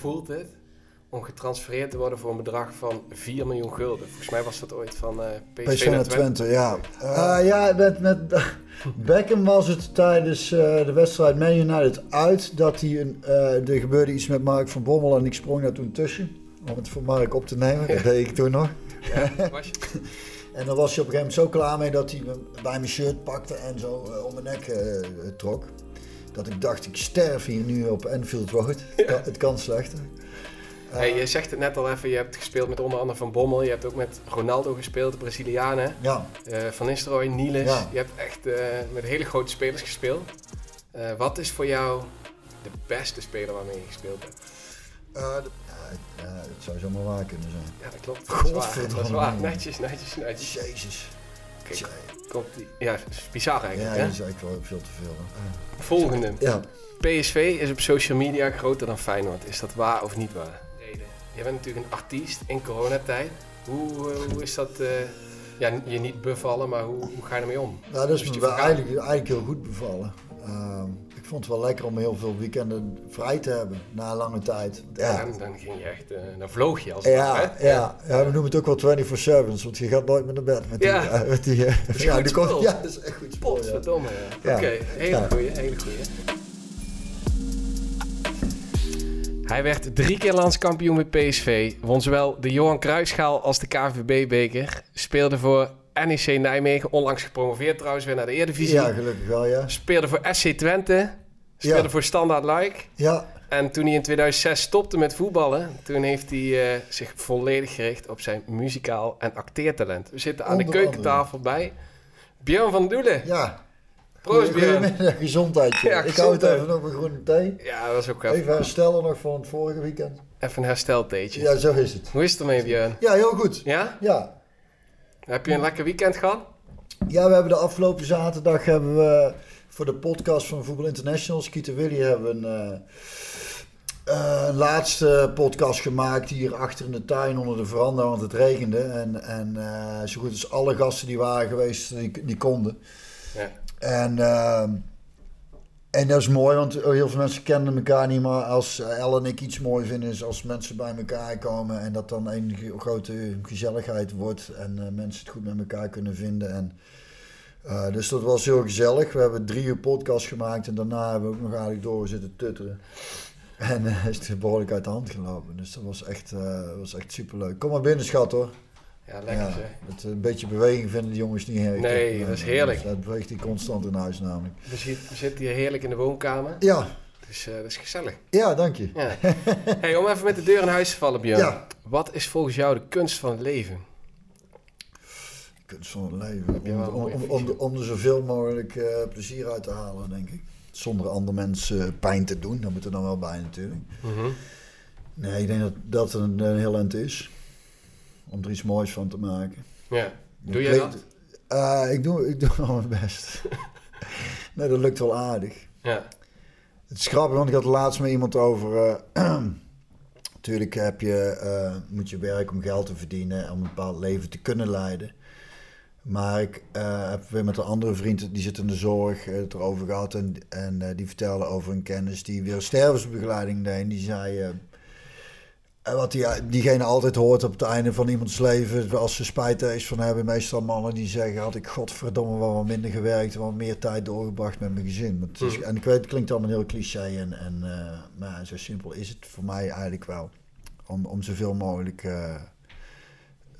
voelt het om getransfereerd te worden voor een bedrag van 4 miljoen gulden? Volgens mij was dat ooit van uh, PSV, PSV naar Twente. ja. Uh, ja, met, met Beckham was het tijdens uh, de wedstrijd Man United uit dat hij een, er gebeurde iets met Mark van Bommel en ik sprong daar toen tussen om het voor Mark op te nemen. Dat deed ik toen nog. Ja, was je? en dan was hij op een gegeven moment zo klaar mee dat hij me bij mijn shirt pakte en zo om mijn nek trok. Dat ik dacht, ik sterf hier nu op Enfield Road. Ja. Het kan slechter. Hey, je zegt het net al even, je hebt gespeeld met onder andere Van Bommel. Je hebt ook met Ronaldo gespeeld, de Brazilianen. Ja. Uh, Van Nistelrooy, Niels. Ja. Je hebt echt uh, met hele grote spelers gespeeld. Uh, wat is voor jou de beste speler waarmee je gespeeld hebt? De, ja, het zou zomaar waar kunnen zijn. Ja, dat klopt. Dat is waar. Dat is waar. Netjes, netjes, netjes. Jezus. Kijk, komt die. Ja, is bizar eigenlijk. Ja, dat is eigenlijk wel veel te veel. Volgende. Ja. PSV is op social media groter dan Feyenoord. Is dat waar of niet waar? Je bent natuurlijk een artiest in coronatijd. Hoe, eh, hoe is dat uh, ja, je niet bevallen, maar hoe, hoe ga je ermee om? Nou, dat is me eigenlijk, eigenlijk heel goed bevallen. Uh, ik vond het wel lekker om heel veel weekenden vrij te hebben na lange tijd. Ja. Dan, dan ging je echt, uh, dan vloog je als ja, dat, hè? Ja, ja, we noemen het ook wel 24 7 want je gaat nooit meer naar bed met die... Ja, met die, ja, die komt, ja, dat is echt goed sport. Verdomme, ja. Oké, hele goeie, hele goeie. Hij werd drie keer landskampioen met PSV, won zowel de Johan Cruijffschaal als de KVB-beker, speelde voor NEC Nijmegen, onlangs gepromoveerd trouwens weer naar de Eredivisie. Ja, gelukkig wel, ja. Speelde voor SC Twente, speelde voor Standard Luik. Ja. En toen hij in 2006 stopte met voetballen, toen heeft hij uh, zich volledig gericht op zijn muzikaal en acteertalent. We zitten aan de keukentafel bij Björn van Doelen. Ja. Proost, Goedemiddag, gezondheidje. Ja, ik hou het even nog een groene thee. Ja, dat is ook even. Even herstellen nog van het vorige weekend. Even een hersteltheetje. Ja, zo is het. Hoe is het ermee, Björn? Ja, heel goed. Ja? Ja. Heb je een lekker weekend gehad? Ja, we hebben de afgelopen zaterdag hebben we voor de podcast van Voetbal International, Skeeter Willy, hebben een, uh, een laatste podcast gemaakt hier achter in de tuin onder de veranda, want het regende. En, en uh, zo goed als alle gasten die waren geweest, die, die konden. Ja. En, en dat is mooi, want heel veel mensen kennen elkaar niet. Maar als El en ik iets mooi vinden, is als mensen bij elkaar komen. En dat dan een grote gezelligheid wordt. En mensen het goed met elkaar kunnen vinden. En, uh, dus dat was heel gezellig. We hebben drie uur podcast gemaakt. En daarna hebben we ook nog eigenlijk door zitten tutteren. En uh, is het behoorlijk uit de hand gelopen. Dus dat was echt, was echt superleuk. Kom maar binnen, schat hoor. Ja, lekker ja, een beetje beweging vinden de jongens niet heerlijk. Nee, dat is heerlijk. Dat beweegt hij constant in huis namelijk. We, zitten hier heerlijk in de woonkamer. Ja. Dus uh, dat is gezellig. Ja, dank je. Ja. hey, om even met de deur in huis te vallen, Björn. Ja. Wat is volgens jou de kunst van het leven? Kunst van het leven? Om, om, om, om, er zoveel mogelijk uh, plezier uit te halen, denk ik. Zonder andere mensen pijn te doen. Dat moet er dan wel bij natuurlijk. Mm -hmm. Nee, ik denk dat dat een, een heel eind is om er iets moois van te maken. Ja, doe jij dat? Uh, ik, doe, ik doe wel mijn best. nee, dat lukt wel aardig. Ja. Het is grappig, want ik had laatst met iemand over... Uh, natuurlijk heb je, uh, moet je werken om geld te verdienen... om een bepaald leven te kunnen leiden. Maar ik heb weer met een andere vriend, die zit in de zorg, het erover gehad. En, en die vertelde over een kennis die weer stervensbegeleiding deed. En die zei wat die, diegene altijd hoort op het einde van iemands leven, als ze spijt is van hebben, meestal mannen die zeggen: had ik godverdomme wel wat minder gewerkt, wat meer tijd doorgebracht met mijn gezin. Is, hmm. En ik weet, het klinkt allemaal heel cliché, en, en, uh, maar zo simpel is het voor mij eigenlijk wel. Om, om zoveel mogelijk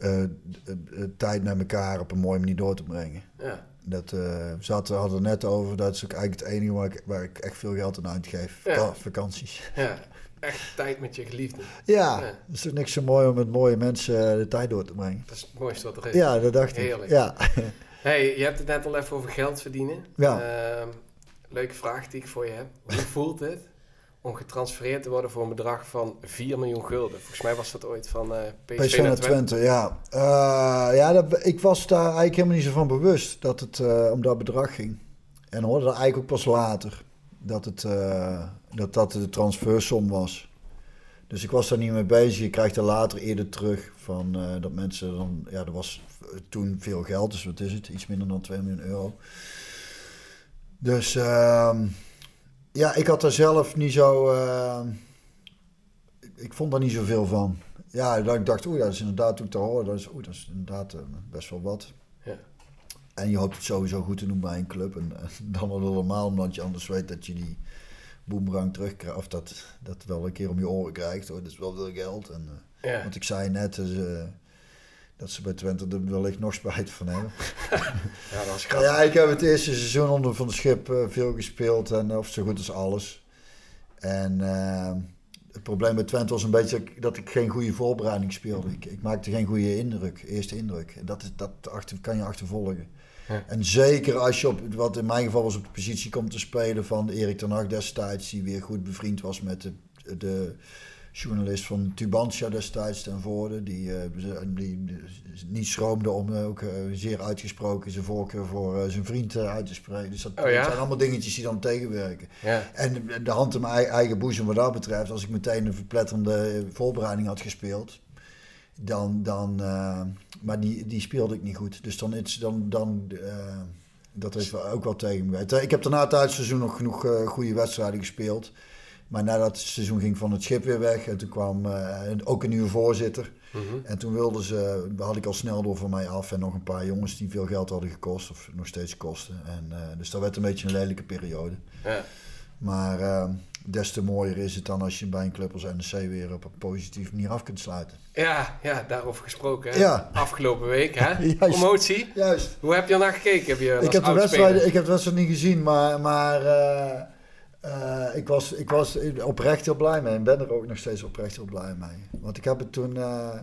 uh, uh, tijd met elkaar op een mooie manier door te brengen. Ja. Dat, uh, we hadden het net over, dat is ook eigenlijk het enige waar ik, waar ik echt veel geld aan uitgeef. Ja. Vakanties. Ja echt tijd met je geliefde. Ja, ja. is toch niks zo mooi om met mooie mensen eh, de tijd door te brengen. Dat is het mooiste wat er is. Ja, dat dacht Heerlijk. ik. Ja. hey, je hebt het net al even over geld verdienen. Ja. Uh, leuke vraag die ik voor je heb. Hoe voelt het om getransfereerd te worden voor een bedrag van 4 miljoen gulden? Volgens mij was dat ooit van uh, PSV, PSV naar Twente. ja. Uh, ja, dat, ik was daar eigenlijk helemaal niet zo van bewust dat het om dat bedrag ging. En hoorde dat eigenlijk ook pas later dat het, dat, dat de transfersom was. Dus ik was daar niet mee bezig. Je krijgt er later eerder terug van dat mensen dan... Ja, er was toen veel geld, dus wat is het? Iets minder dan 2 miljoen euro. Dus uh, ja, ik had er zelf niet zo... Uh, ik vond daar niet zoveel van. Ja, dat ik dacht, oeh, dat is inderdaad, toen ik dat hoorde, dat is, oeh, dat is inderdaad best wel wat. Ja. En je hoopt het sowieso goed te doen bij een club. En, dan al helemaal omdat je anders weet dat je die boemerang terugkrijgt. Of dat, dat wel een keer om je oren krijgt. Hoor. Dat is wel veel geld. En, ja. Want ik zei net, dat ze bij Twente er wellicht nog spijt van hebben. ja, dat is Ja, ik heb het eerste seizoen onder Van de Schip uh, veel gespeeld. En, of zo goed als alles. En uh, het probleem bij Twente was een beetje dat ik geen goede voorbereiding speelde. Ik, ik maakte geen goede indruk, eerste indruk. En dat, is, dat achter, kan je achtervolgen. Ja. En zeker als je op, wat in mijn geval was, op de positie komt te spelen van Erik ten Hag destijds, die weer goed bevriend was met de, de journalist van Tubantia destijds ten voorde, die, uh, die, niet schroomde om uh, ook uh, zeer uitgesproken zijn voorkeur voor zijn vriend uit te spreken. Dus dat, oh, zijn allemaal dingetjes die dan tegenwerken. Ja. En de hand in mijn eigen boezem wat dat betreft, als ik meteen een verpletterende voorbereiding had gespeeld, dan, dan maar die, die speelde ik niet goed. Dus dan, is, dan, dan dat heeft ook wel tegen me. Ik heb daarna het uitseizoen nog genoeg goede wedstrijden gespeeld. Maar nadat het seizoen ging van het schip weer weg en toen kwam uh, ook een nieuwe voorzitter. Mhm. En toen wilden ze, had ik al snel door van mij af en nog een paar jongens die veel geld hadden gekost of nog steeds kosten. En, uh, dus dat werd een beetje een lelijke periode. Ja. Maar uh, des te mooier is het dan als je bij een club als NEC weer op een positieve manier af kunt sluiten. Ja, ja daarover gesproken. Hè? Ja. Afgelopen week, hè? Juist. Promotie. Juist. Hoe heb je naar gekeken? Heb je ik, heb de wedstrijd, ik heb de wedstrijd niet gezien, maar... maar uh, ik, was, ik was oprecht heel blij mee en ben er ook nog steeds oprecht heel blij mee. Want ik heb het toen, uh,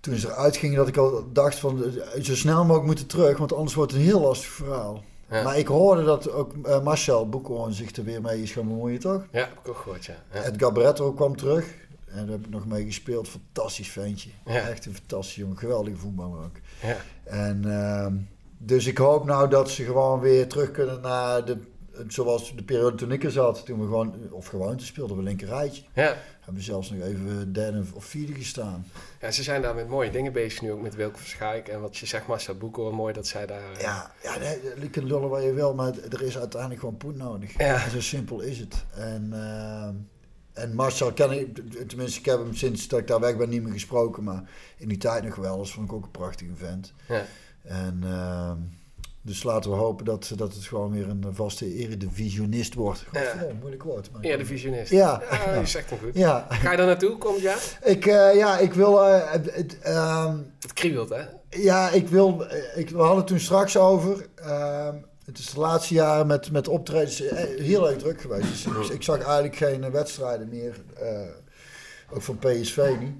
toen ze eruit gingen, dat ik al dacht van zo snel mogelijk moeten terug, want anders wordt het een heel lastig verhaal. Maar ik hoorde dat ook uh, Marcel Boekhoorn zich er weer mee is gaan bemoeien, toch? Ja, heb ik ook gehoord, ja. ja. Barretto kwam terug en daar heb ik nog mee gespeeld. Fantastisch ventje. Echt een fantastisch jongen, geweldige voetballer ook. Ja. En ehm, dus ik hoop nou dat ze gewoon weer terug kunnen naar de zoals de periode toen ik er zat, toen we gewoon, of gewoon, toen speelden we linkerrijtje. Ja. Hebben we zelfs nog even derde of vierde gestaan. Ja, ze zijn daar met mooie dingen bezig nu, ook met Wilke Verschaik. En wat je zegt, Marcel Boeko, mooi dat zij daar... Eh, ja, ja nee, lullen waar je wil, maar er is uiteindelijk gewoon poen nodig. Ja. zo simpel is het. En, uh, en Marcel ken ik, tenminste ik heb hem sinds dat ik daar weg ben niet meer gesproken, maar in die tijd nog wel. Dat vond ik ook een prachtige vent. Ja. En... Uh, dus laten we hopen dat, dat het gewoon weer een vaste eredivisionist wordt. Ja. moeilijk woord. Maar eredivisionist. Ja. ja. Je zegt het goed. Ja. Ga je daar naartoe komend jaar? Ik, uh, ja, ik wil... Uh, het, uh, het kriebelt, hè? Ja, ik wil... Eh, ik, we hadden het toen straks over. Ehm, het is de laatste jaren met, met optredens heel erg druk geweest. Dus ik, ik, zag eigenlijk geen wedstrijden meer. ook van PSV niet.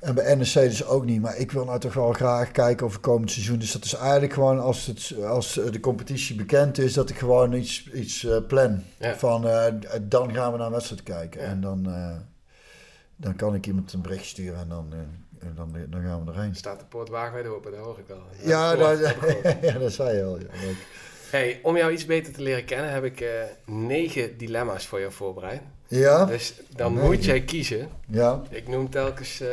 En bij NEC dus ook niet. Maar ik wil nou toch wel graag kijken over komend seizoen. Dus dat is eigenlijk gewoon als, het, als de competitie bekend is, dat ik gewoon iets, iets uh, plan. Van uh, dan gaan we naar een wedstrijd kijken. En dan, uh, dan kan ik iemand een bericht sturen en dan, en dan, dan gaan we erheen. Staat de poort wagenwijd open, dat hoor ik wel. Ja, dat, ja, dat zei je al. Hey, om jou iets beter te leren kennen heb ik negen dilemma's voor jou voorbereid. Ja. Dus dan moet jij kiezen. Ja. Ik noem telkens uh,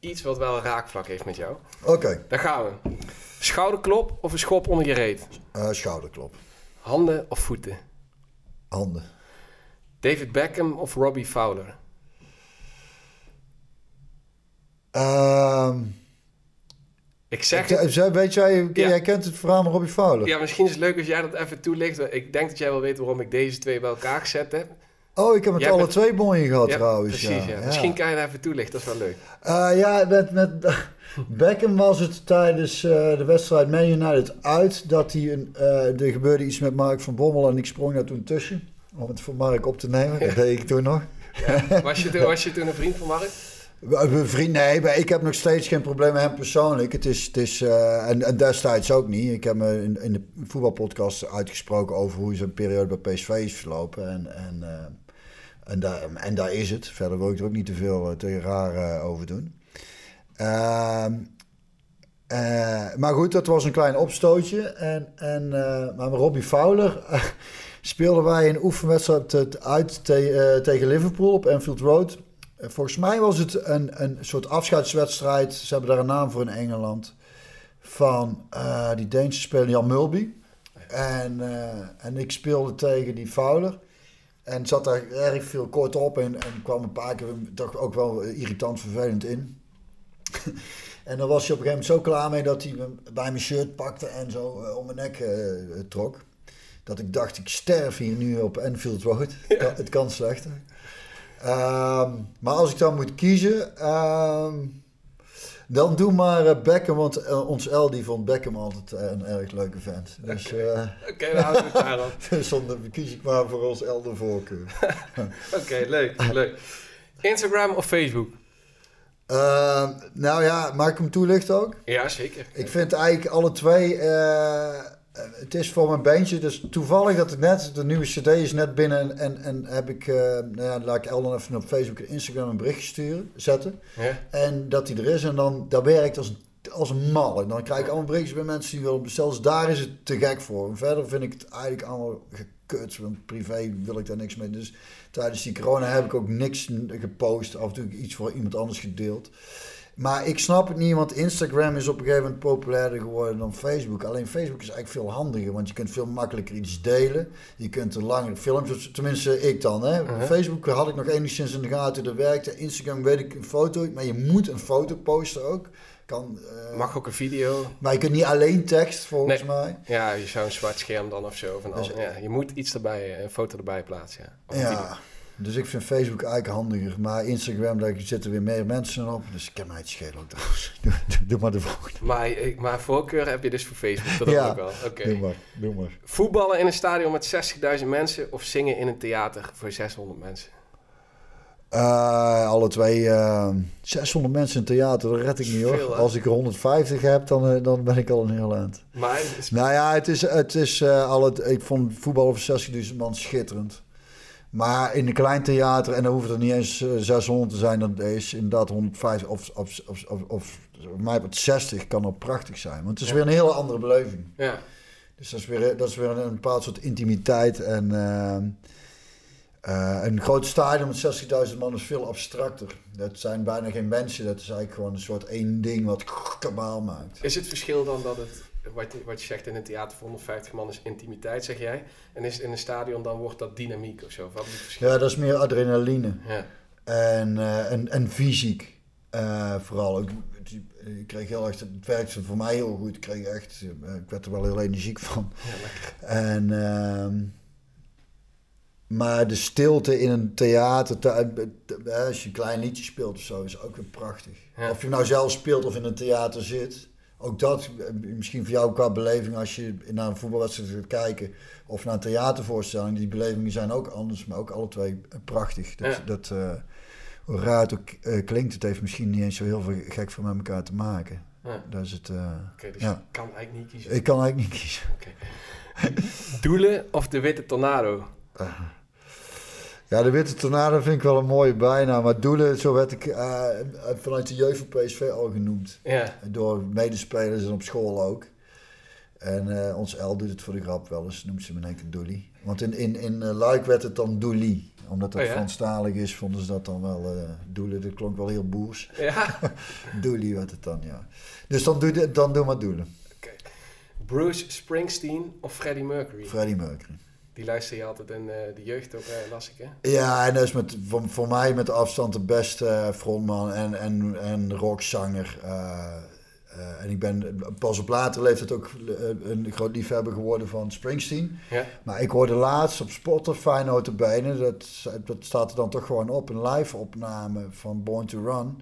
iets wat wel een raakvlak heeft met jou. Oké. Okay. Daar gaan we. Schouderklop of een schop onder je reet? Uh, schouderklop. Handen of voeten? Handen. David Beckham of Robbie Fowler? Um, ik zeg het. Weet jij, jij kent het verhaal van Robbie Fowler? Ja, misschien is het leuk als jij dat even toelicht. Ik denk dat jij wel weet waarom ik deze twee bij elkaar gezet heb. Oh, ik heb het alle twee mooie gehad trouwens. Precies, ja. Misschien kan je daar even toelichten, dat is wel leuk. Uh, ja, met, met Beckham was het tijdens uh, de wedstrijd Man United uit dat hij een, uh, er gebeurde iets met Mark van Bommel en ik sprong daar toen tussen om het voor Mark op te nemen. Dat deed ik toen nog. Was, je toen, was je toen een vriend van Mark? Vriend, nee, ik heb nog steeds geen probleem met hem persoonlijk. Het is, het is, en, en, destijds ook niet. Ik heb me in, in de voetbalpodcast uitgesproken over hoe zijn periode bij PSV is verlopen. En, en en daar, en daar is het. Verder wil ik er ook niet te veel uh, tegen raar uh, over doen. Uh, maar goed, dat was een klein opstootje. En, en, maar met Robbie Fowler speelden wij een oefenwedstrijd uit te, tegen Liverpool op Anfield Road. Volgens mij was het een, een soort afscheidswedstrijd. Ze hebben daar een naam voor in Engeland. Van die Deense speler Jan Mulby. En, en ik speelde tegen die Fowler. En zat daar erg veel kort op en, en kwam een paar keer toch ook wel irritant vervelend in. en dan was hij op een gegeven moment zo klaar mee dat hij me bij mijn shirt pakte en zo uh, om mijn nek uh, trok. Dat ik dacht, ik sterf hier nu op Enfield Road. Ja. Het kan slechter. Um, maar als ik dan moet kiezen, um, dan doe maar uh, Beckham, want uh, ons El die vond Beckham altijd uh, een erg leuke vent. Dus, Oké, okay. okay, dan houden we het daarop. dus dan kies ik maar voor ons El de voorkeur. Oké, leuk, leuk. Instagram of Facebook? Uh, nou ja, mag ik hem toelichten ook? Ja, zeker. Ik vind eigenlijk alle twee eh, het is voor mijn bandje, dus toevallig dat ik net, de nieuwe cd is net binnen en, en heb ik, uh, nou ja, laat ik Elden even op Facebook en Instagram een berichtje sturen, zetten. Ja. En dat die er is en dan, dat werkt als, als een mal. En dan krijg ik allemaal berichtjes bij mensen die willen bestellen. Dus daar is het te gek voor. En verder vind ik het eigenlijk allemaal gekut, want privé wil ik daar niks mee. Dus tijdens die corona heb ik ook niks gepost, af en toe iets voor iemand anders gedeeld. Maar ik snap het niet, want Instagram is op een gegeven moment populairder geworden dan Facebook. Alleen Facebook is eigenlijk veel handiger, want je kunt veel makkelijker iets delen. Je kunt een langere filmpjes, tenminste ik dan. Hè. Uh-huh. Facebook had ik nog enigszins in de gaten, dat werkte. Instagram weet ik een foto, maar je moet een foto posten ook. Kan, uh, Mag ook een video. Maar je kunt niet alleen tekst, volgens mij. Ja, je zou een zwart scherm dan of zo. Van dus, ja, je moet iets erbij, een foto erbij plaatsen. Ja. ja. Dus ik vind Facebook eigenlijk handiger. Maar Instagram, daar zitten weer meer mensen op. Dus ik heb mij het schelen ook trouwens. Doe, doe, maar de volgende. Maar, maar voorkeur heb je dus voor Facebook. Dat ja, ook wel. Oké. Doe maar, doe maar. Voetballen in een stadion met 60.000 mensen of zingen in een theater voor 600 mensen? Uh, alle twee. Uh, eh, 600 mensen in theater, dat red ik niet hoor. Als ik er 150 heb, dan, uh, dan ben ik al een heel eind. Maar is... Nou ja, het is, het is al het, ik vond voetbal over 60.000 man schitterend. Maar in een klein theater, en dan hoeft het niet eens 600 te zijn, dan is inderdaad 150 of, of, of, of, of mij 60 kan al prachtig zijn. Want het is weer een hele andere beleving. Ja. Dus dat is weer, dat is weer een, een bepaald soort intimiteit. En uh, uh, een groot stadion met 60.000 man is veel abstracter. Dat zijn bijna geen mensen, dat is eigenlijk gewoon een soort één ding wat kabaal maakt. Is het verschil dan dat het wat, wat je zegt in een theater voor 150 man is intimiteit, zeg jij. En is het in een stadion, dan wordt dat dynamiek of zo? Wat is Ja, dat is meer adrenaline. Ja. En, uh, en, en fysiek uh, vooral. Ik, ik, kreeg heel erg, het werkte voor mij heel goed. Ik, kreeg echt, eh, ik werd er wel heel energiek van. Ja. En, uh, maar de stilte in een theater, als je een klein liedje speelt of zo, is ook weer prachtig. Of je nou zelf speelt of in een theater zit ook dat, misschien voor jou qua beleving als je naar een voetbalwedstrijd gaat kijken of naar een theatervoorstelling, die belevingen zijn ook anders, maar ook alle twee prachtig. Dat, dat uh, hoe raar het ook uh, klinkt, het heeft misschien niet eens zo heel veel gek van met elkaar te maken. Ja. Dat is het. Uh, Oké, dus ja. je kan eigenlijk niet kiezen. Ik kan eigenlijk niet kiezen. Doelen of de witte tornado? Ja, de Witte Tornado vind ik wel een mooie bijnaam. Maar Doelen, zo werd ik uh, vanuit de jeugd van PSV al genoemd. Ja. Door medespelers en op school ook. En uh, ons L doet het voor de grap wel eens, noemt ze me in één keer Doelie. Want in, in, in uh, Luik werd het dan Doelie. Omdat het oh, ja? Franstalig is, vonden ze dat dan wel uh, Doelen. Dat klonk wel heel boers. Ja. Doelie werd het dan, ja. Dus dan doe, dan doe maar Doelen. Okay. Bruce Springsteen of Freddie Mercury? Freddie Mercury. Die luister je altijd in uh, de jeugd ook, uh, las ik hè? Ja, en dat is met, voor, voor mij met afstand de beste uh, frontman en, en, en rockzanger. en ik ben pas op latere leeftijd ook een groot liefhebber geworden van Springsteen. Ja. Maar ik hoorde laatst op Spotify notabene, dat, dat staat er dan toch gewoon op, een live opname van Born to Run.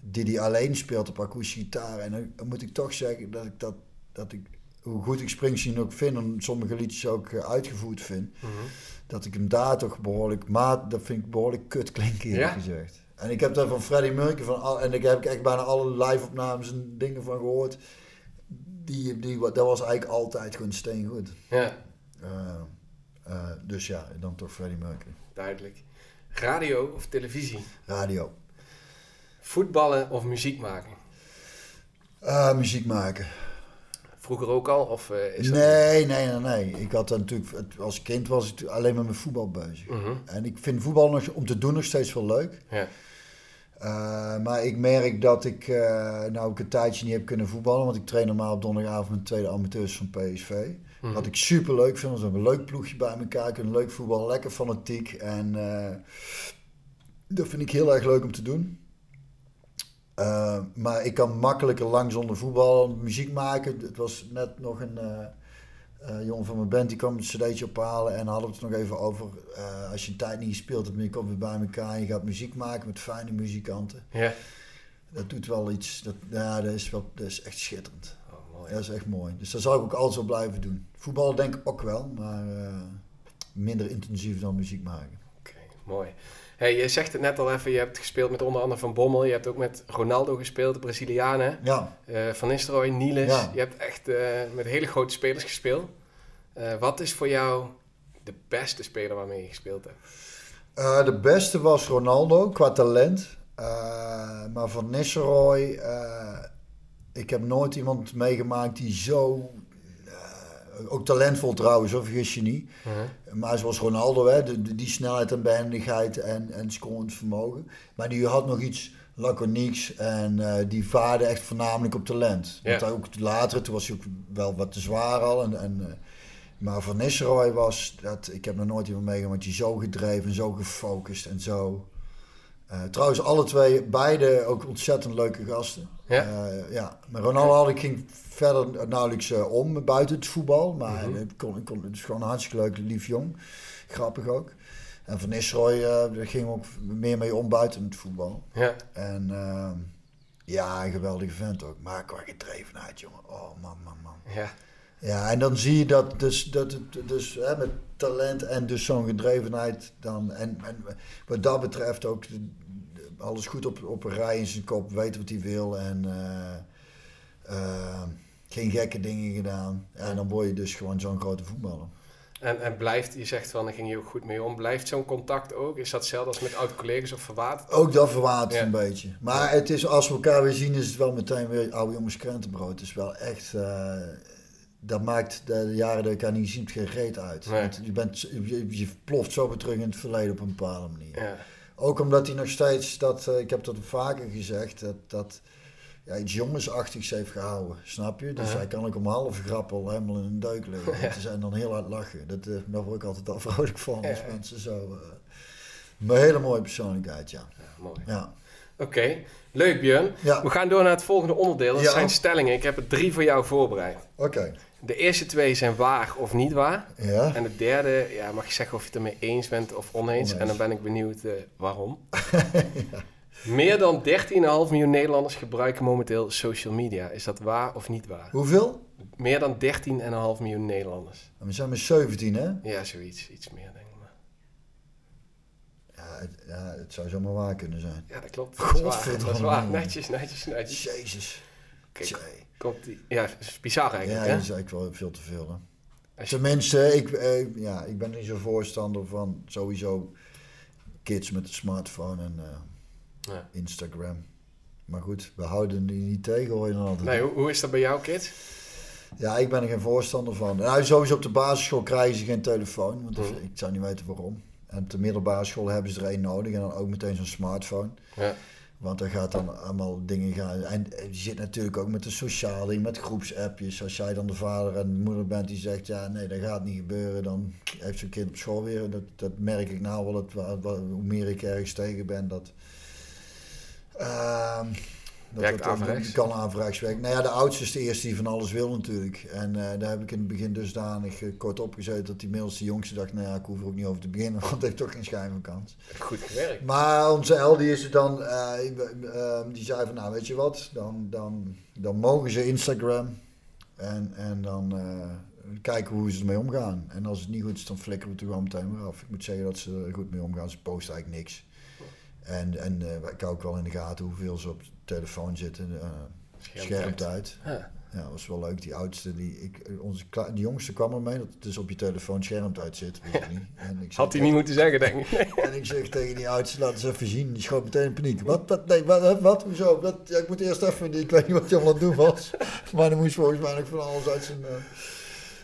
Die hij alleen speelt op akoestische gitaar. En dan moet ik toch zeggen dat ik dat, dat ik hoe goed ik Springsteen ook vind en sommige liedjes ook uh, uitgevoerd vind, mm -hmm. dat ik hem daar toch behoorlijk maat, dat vind ik behoorlijk kut klinken ja? gezegd. En ik heb daar van Freddie Mercury van al, en ik heb echt bijna alle live opnames en dingen van gehoord. Die, die, dat was eigenlijk altijd gewoon steengoed. Ja. Uh, uh, dus ja, dan toch Freddie Mercury. Duidelijk. Radio of televisie? Radio. Voetballen of muziek maken? muziek maken. Vroeger ook al? Of, uh, is nee, nee, nee, nee. Ik had natuurlijk, als kind was ik alleen maar met voetbal bezig. Mhm. En ik vind voetbal nog, om te doen nog steeds wel leuk. Ja. Uh, maar ik merk dat ik uh, nou ook een tijdje niet heb kunnen voetballen. Want ik train normaal op donderdagavond met tweede amateurs van PSV. Mm. Wat ik super leuk vind. We hebben een leuk ploegje bij elkaar. Kunnen leuk voetbal, lekker fanatiek. En dat vind ik heel erg leuk om te doen. Maar ik kan makkelijker lang zonder voetbal muziek maken. Het was net nog een uh, jongen van mijn band die kwam een cd'tje ophalen en hadden we het nog even over. Als je een tijd niet gespeeld hebt, je komt weer bij elkaar en je gaat muziek maken met fijne muzikanten. Ja. Dat doet wel iets, dat, ja, dat is, wel, dat is echt schitterend. Oh, mooi. Dat is echt mooi. Dus dat zal ik ook altijd zo blijven doen. Voetbal denk ik ook wel, maar minder intensief dan muziek maken. Oké, mooi. Hey, je zegt het net al even, je hebt gespeeld met onder andere Van Bommel. Je hebt ook met Ronaldo gespeeld, de Brazilianen. Ja. Uh, Van Nistelrooy, Niels. Ja. Je hebt echt uh, met hele grote spelers gespeeld. Uh, wat is voor jou de beste speler waarmee je gespeeld hebt? de beste was Ronaldo, qua talent. maar Van Nistelrooy... ik heb nooit iemand meegemaakt die zo ook talentvol trouwens, of vergis je niet. Uh-huh. Maar zoals Ronaldo, hè, de, die snelheid en behendigheid en, en scorend vermogen. Maar die had nog iets laconieks en uh, die vaarde echt voornamelijk op talent. Want ook later, toen was hij ook wel wat te zwaar al. En, en, uh, maar Van Nistelrooy was, dat, ik heb nog nooit iemand meegemaakt die zo gedreven, zo gefocust en zo... Uh, trouwens, alle twee, beide ook ontzettend leuke gasten. Ja. ja. Maar Ronaldo had ik ging verder nauwelijks uh, om buiten het voetbal. Maar mm het, kon, kon, het is gewoon hartstikke leuk, lief jong. Grappig ook. En Van Nistelrooy, daar ging ook meer mee om buiten het voetbal. Ja. En uh, ja, een geweldige vent ook. Maar qua gedrevenheid, jongen. Oh, man, man, man. Ja. Ja, en dan zie je dat dus, dat het, dus hè, met talent en dus zo'n gedrevenheid dan... En, en wat dat betreft ook alles goed op, op een rij in zijn kop, weet wat hij wil en... Uh, geen gekke dingen gedaan. Ja, en dan word je dus gewoon zo'n grote voetballer. En, en blijft, je zegt van, daar ging je ook goed mee om. Blijft zo'n contact ook? Is dat hetzelfde als met oude collega's of verwaterd? Ook dat verwatert een beetje. Maar het is, als we elkaar weer zien, is het wel meteen weer oude jongens krentenbrood. Het is wel echt, uh, dat maakt de jaren dat ik elkaar niet ziet geen reet uit. Want je, bent, je, je, ploft zo weer terug in het verleden op een bepaalde manier. Ja. Ook omdat hij nog steeds, dat, uh, ik heb dat vaker gezegd, dat... dat ja, iets jongensachtigs heeft gehouden, snap je? Dus hij kan ook om half grappel helemaal in een duik liggen. Ja. Ze zijn dan heel hard lachen. Dat, uh, daar word ik altijd al vrolijk van als mensen zo... Uh, een hele mooie persoonlijkheid, ja. mooi. Ja. Oké, leuk Björn. We gaan door naar het volgende onderdeel. Dat zijn stellingen. Ik heb er drie voor jou voorbereid. Oké. De eerste twee zijn waar of niet waar. Ja. En de derde, ja, mag je zeggen of je het ermee eens bent of oneens. En dan ben ik benieuwd uh, waarom. ja. Meer dan 13,5 miljoen Nederlanders gebruiken momenteel social media. Is dat waar of niet waar? Hoeveel? Meer dan 13,5 miljoen Nederlanders. We zijn met 17, hè? Ja, zoiets. Iets meer, denk ik maar. Ja, het, ja, het zou zomaar waar kunnen zijn. Ja, dat klopt. Dat is waar. Dat is waar. Netjes, netjes, netjes. Jezus. Kijk, komt die... Ja, is bizar eigenlijk, Ja, dat is eigenlijk wel veel te veel, hè? Tenminste, ik, eh, ja, ik ben niet zo voorstander van sowieso kids met een smartphone en... Uh, ja. Instagram. Maar goed, we houden die niet tegen hoor je dan altijd. Nee, hoe, hoe is dat bij jou, Kit? Ja, ik ben er geen voorstander van. Nou, sowieso op de basisschool krijgen ze geen telefoon. Want mhm. ik zou niet weten waarom. En op de middelbare school hebben ze er één nodig. En dan ook meteen zo'n smartphone. Ja. Want er gaat dan allemaal dingen gaan. En je zit natuurlijk ook met de sociale, met groepsappjes. Als jij dan de vader en de moeder bent die zegt, ja nee, dat gaat niet gebeuren. Dan heeft zo'n kind op school weer. Dat, dat merk ik nou wel. Het, hoe meer ik ergens tegen ben, dat Uh, dat dat kan averechts werken. Nou ja, de oudste is de eerste die van alles wil natuurlijk. En uh, daar heb ik in het begin dusdanig uh, kort opgezet dat die middels de jongste dacht, nou ja, ik hoef er ook niet over te beginnen, want het heeft toch geen schijn van kans. Goed gewerkt. Maar onze El, die is het dan, uh, die zei van, nou weet je wat, dan, dan, dan mogen ze Instagram en, en dan kijken hoe ze ermee omgaan. En als het niet goed is, dan flikkeren we het er gewoon meteen weer af. Ik moet zeggen dat ze er goed mee omgaan, ze posten eigenlijk niks. En, en uh, ik hou ook wel in de gaten hoeveel ze op de telefoon zitten. Uh, schermtijd. Ja. ja, dat was wel leuk. Die oudste, die, ik, onze, die jongste kwam er mee dat het dus op je telefoon schermtijd zit. Weet ja. niet. En ik Had hij niet moeten zeggen, denk ik. en ik zeg tegen die oudste, laat eens even zien. Die schoot meteen in paniek. Wat, wat, nee, wat, wat, hoezo? Dat, ja, ik moet eerst even, ik weet niet wat hij allemaal aan het doen was. maar dan moest volgens mij nog van alles uit zijn... Uh,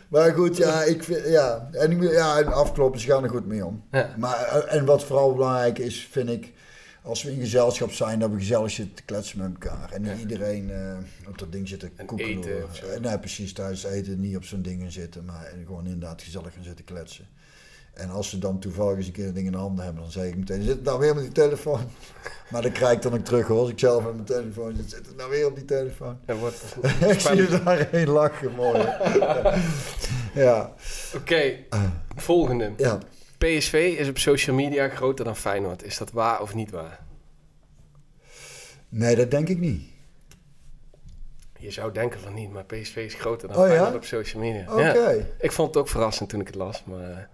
maar goed, ja, ik vind, ja. En ja, afkloppen, ze gaan er goed mee om. Ja. Maar, en wat vooral belangrijk is, vind ik als we in gezelschap zijn, dat we gezellig zitten te kletsen met elkaar. En niet iedereen uh, op dat ding zit te koeken. Nee, precies, thuis eten, niet op zo'n ding zitten, maar gewoon inderdaad gezellig gaan zitten kletsen. En als ze dan toevallig eens een keer een ding in de handen hebben, dan zeg ik meteen, zit het nou weer met die telefoon? Maar dan krijg ik dan ook terug hoor, als ik zelf met mijn telefoon zit, zit het nou weer op die telefoon? Ja, wordt ik zie je daarheen lachen, mooi. ja. Oké, volgende. Ja. PSV is op social media groter dan Feyenoord. Is dat waar of niet waar? Nee, dat denk ik niet. Je zou denken van niet, maar PSV is groter dan oh, Feyenoord op social media. Oké. Ja. Ik vond het ook verrassend toen ik het las, maar...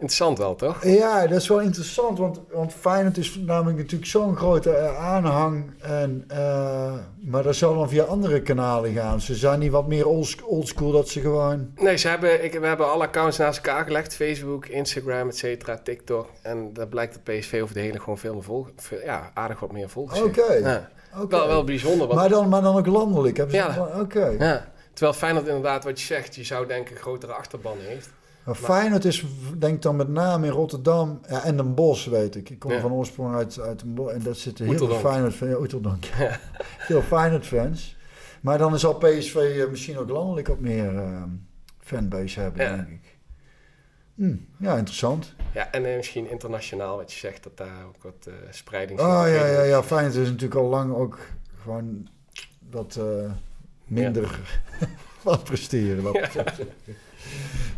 Interessant wel, toch? Ja, dat is wel interessant, want, want Feyenoord is namelijk natuurlijk zo'n grote uh, aanhang. En, uh, maar dat zal dan via andere kanalen gaan. Ze zijn niet wat meer oldschool dat ze gewoon... Nee, ze hebben, ik, we hebben alle accounts naast elkaar gelegd. Facebook, Instagram, et cetera, TikTok. En dat blijkt dat PSV over de hele gewoon veel meer volgen. Ja, aardig wat meer volgers. Oké. Ja. Wel, wel bijzonder. Want... Maar, dan, maar dan ook landelijk. Hebben ze ja. Oké. Ja. Terwijl Feyenoord inderdaad, wat je zegt, je zou denken grotere achterban heeft. Maar Feyenoord is, denk dan met name in Rotterdam ja, en Den Bosch, weet ik. Ik kom van oorsprong uit, uit Den Bosch en dat zitten heel veel Feyenoord fans. Ja, Veel Feyenoord fans. Maar dan zal PSV uh, misschien ook landelijk wat meer uh, fanbase hebben, ja. denk ik. Hm, ja, interessant. Ja, en uh, misschien internationaal, wat je zegt, dat daar ook wat uh, spreiding Oh ja, ja, ja. Feyenoord is natuurlijk al lang ook gewoon wat minder wat presteren. Wat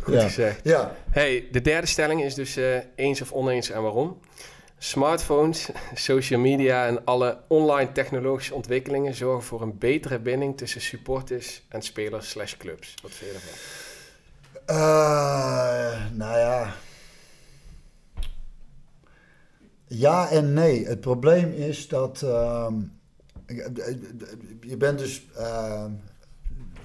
Goed gezegd. Ja. Hey, de derde stelling is dus uh, eens of oneens en waarom. Smartphones, social media en alle online technologische ontwikkelingen zorgen voor een betere binding tussen supporters en spelers slash clubs. Wat vind je ervan? Uh, nou ja. Ja en nee. Het probleem is dat uh, je bent dus uh,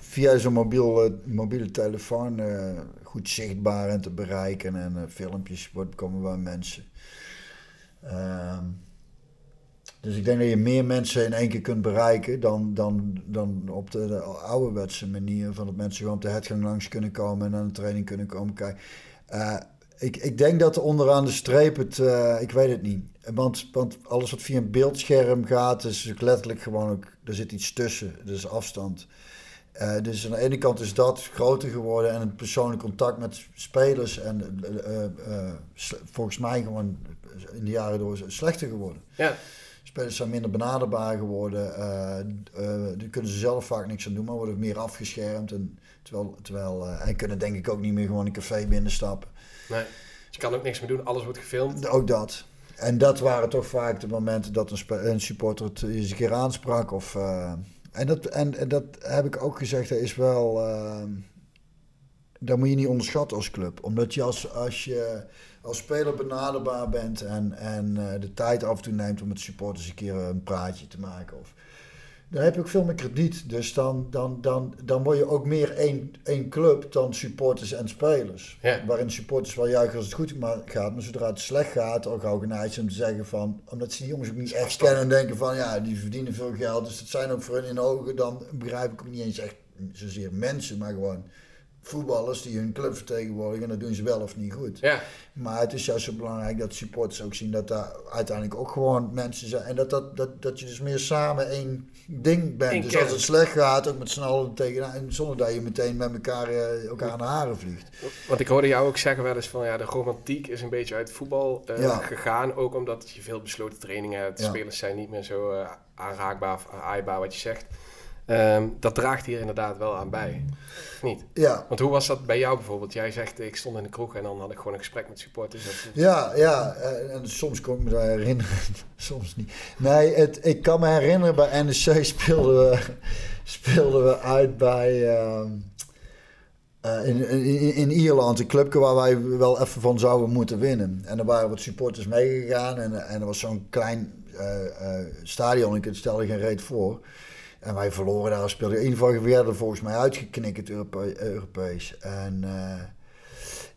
via zo'n mobiel, mobiele telefoon uh, goed zichtbaar en te bereiken. En uh, filmpjes komen bij mensen. Uh, dus ik denk dat je meer mensen in één keer kunt bereiken dan, dan, dan op de, de ouderwetse manier. Van dat mensen gewoon op de headgang langs kunnen komen en aan de training kunnen komen kijken. Ik, ik denk dat er onderaan de streep het, ik weet het niet. Want, want alles wat via een beeldscherm gaat, is letterlijk gewoon ook, er zit iets tussen. Dus afstand. Uh, dus aan de ene kant is dat groter geworden en het persoonlijk contact met spelers en uh, uh, volgens mij gewoon in de jaren door slechter geworden. Ja. Spelers zijn minder benaderbaar geworden. daar kunnen ze zelf vaak niks aan doen, maar worden meer afgeschermd. En, terwijl, terwijl, en kunnen denk ik ook niet meer gewoon een café binnenstappen. Nee, je kan ook niks meer doen, alles wordt gefilmd. Ook dat. En dat waren toch vaak de momenten dat een, een supporter het eens een keer aansprak of... En dat, en, dat heb ik ook gezegd, dat is wel. Uh, dat moet je niet onderschatten als club. Omdat je als, als je als speler benaderbaar bent en, en uh, de tijd af en toe neemt om met supporters een keer een praatje te maken. Of, dan heb je ook veel meer krediet. Dus dan, dan, dan, dan word je ook meer één, één club dan supporters en spelers. Waarin supporters wel juichen als het goed gaat, maar zodra het slecht gaat, ook organisatie om te zeggen van, omdat ze die jongens ook niet echt kennen en denken van ja, die verdienen veel geld, dus dat zijn ook voor hun in ogen, dan begrijp ik ook niet eens echt zozeer mensen, maar gewoon voetballers die hun club vertegenwoordigen en dat doen ze wel of niet goed. Ja. Maar het is juist zo belangrijk dat supporters ook zien dat daar uiteindelijk ook gewoon mensen zijn. En dat, dat, dat, dat je dus meer samen één ding bent. dus als het slecht gaat, ook met z'n allen tegenaan. Zonder dat je meteen met elkaar, uh, elkaar aan de haren vliegt. Want ik hoorde jou ook zeggen wel eens van ja, de romantiek is een beetje uit voetbal uh, gegaan. Ook omdat je veel besloten trainingen hebt. De spelers zijn niet meer zo uh, aanraakbaar of aaibaar wat je zegt. Um, dat draagt hier inderdaad wel aan bij. niet? Ja. Want hoe was dat bij jou bijvoorbeeld? Jij zegt, ik stond in de kroeg en dan had ik gewoon een gesprek met supporters. Ja, ja. Eh, en soms kon ik me daar herinneren, soms niet. Nee, het, ik kan me herinneren, bij NEC speelden we, speelden we uit bij... Uh, in, in, in, Ierland, een clubje waar wij wel even van zouden moeten winnen. En er waren wat supporters meegegaan en, en er was zo'n klein uh, uh, stadion, ik stelde geen reet voor. En wij verloren daar, speelde in ieder geval werden volgens mij uitgeknikkerd Europees. En, uh,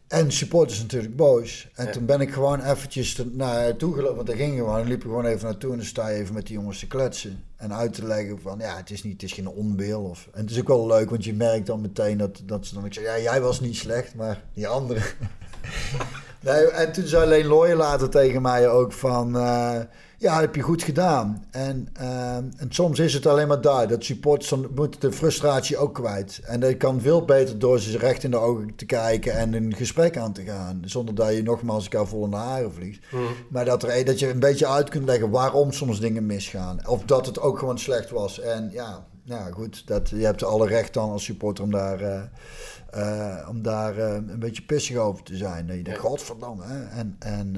en supporters natuurlijk boos. En toen ben ik gewoon eventjes naar toe gelopen, want dat ging gewoon. Dan liep ik gewoon even naartoe en dan sta je even met die jongens te kletsen. En uit te leggen van, ja, het is, niet, het is geen onbeeld. Of, en het is ook wel leuk, want je merkt dan meteen dat, dat ze dan... Ik zeg, ja, jij was niet slecht, maar die anderen... nee, en toen zei alleen Looy later tegen mij ook van... Uh, Ja, heb je goed gedaan. En, ehm, en soms is het alleen maar daar. Dat supporters moeten de frustratie ook kwijt. En dat kan veel beter door ze recht in de ogen te kijken en een gesprek aan te gaan. Zonder dat je nogmaals elkaar vol in de haren vliegt. Hmm. Maar dat, er, dat je een beetje uit kunt leggen waarom soms dingen misgaan. Of dat het ook gewoon slecht was. En ja, ja goed, dat, je hebt alle recht dan als supporter om daar... Uh, uh, om daar uh, een beetje pissig over te zijn. Dat je denkt, godverdamme. Hè? En, en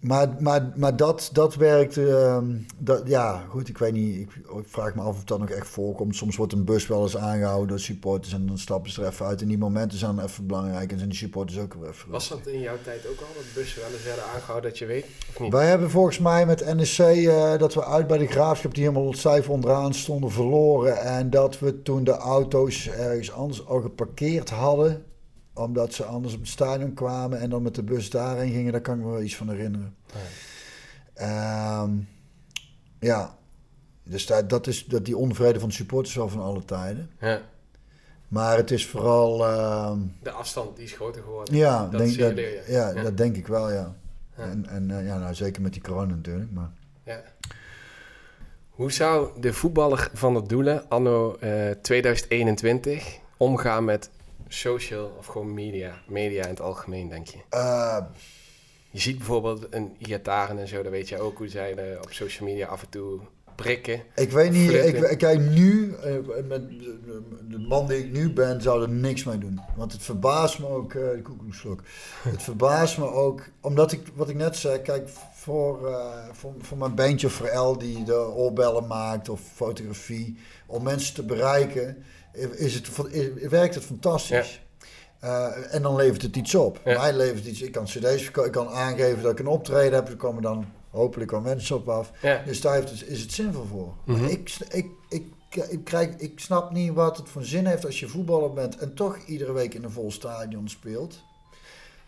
maar, maar, maar dat, dat werkt. Uh, dat, ja, goed, ik weet niet. Ik, ik, vraag me af of dat nog echt voorkomt. Soms wordt een bus wel eens aangehouden door supporters en dan stappen ze er even uit. En die momenten zijn even belangrijk en zijn die supporters ook weer even. Was dat in jouw tijd ook al, dat bussen wel eens werden aangehouden, dat je weet? Of niet? Wij hebben volgens mij met NEC uh, dat we uit bij de graafschap, die helemaal cijfer onderaan stonden, verloren. En dat we toen de auto's ergens anders al geparkeerd hadden omdat ze anders op het stadion kwamen en dan met de bus daarheen gingen, daar kan ik me wel iets van herinneren. Ja, um, ja. dus dat, dat is dat die onvrede van de supporters wel van alle tijden. Ja. Maar het is vooral. Uh, de afstand die is groter geworden. Ja, dat, denk, dat, ja, ja, dat denk ik wel, ja. En, en uh, ja, nou, zeker met die corona natuurlijk. Maar. Ja. Hoe zou de voetballer van de Doelen anno uh, eh, 2021 omgaan met social of gewoon media? Media in het algemeen, denk je? Uh, je ziet bijvoorbeeld een Iataren en zo, dan weet je ook hoe zij uh, op social media af en toe prikken. Ik weet niet, ik, kijk nu, uh, met de man die ik nu ben, zou er niks mee doen. Want het verbaast me ook, uh, het verbaast me ook, omdat ik, wat ik net zei, kijk, voor, voor, voor mijn bandje of voor El die de oorbellen maakt of fotografie, om mensen te bereiken is het, werkt het fantastisch. Uh, en dan levert het iets op. Mij levert iets. Ik kan cd's ik kan aangeven dat ik een optreden heb. Er komen dan hopelijk wel mensen op af. Dus daar heeft het, is het zinvol voor. Mm -hmm. ik, ik, ik, ik, krijg, ik snap niet wat het voor zin heeft als je voetballer bent en toch iedere week in een vol stadion speelt.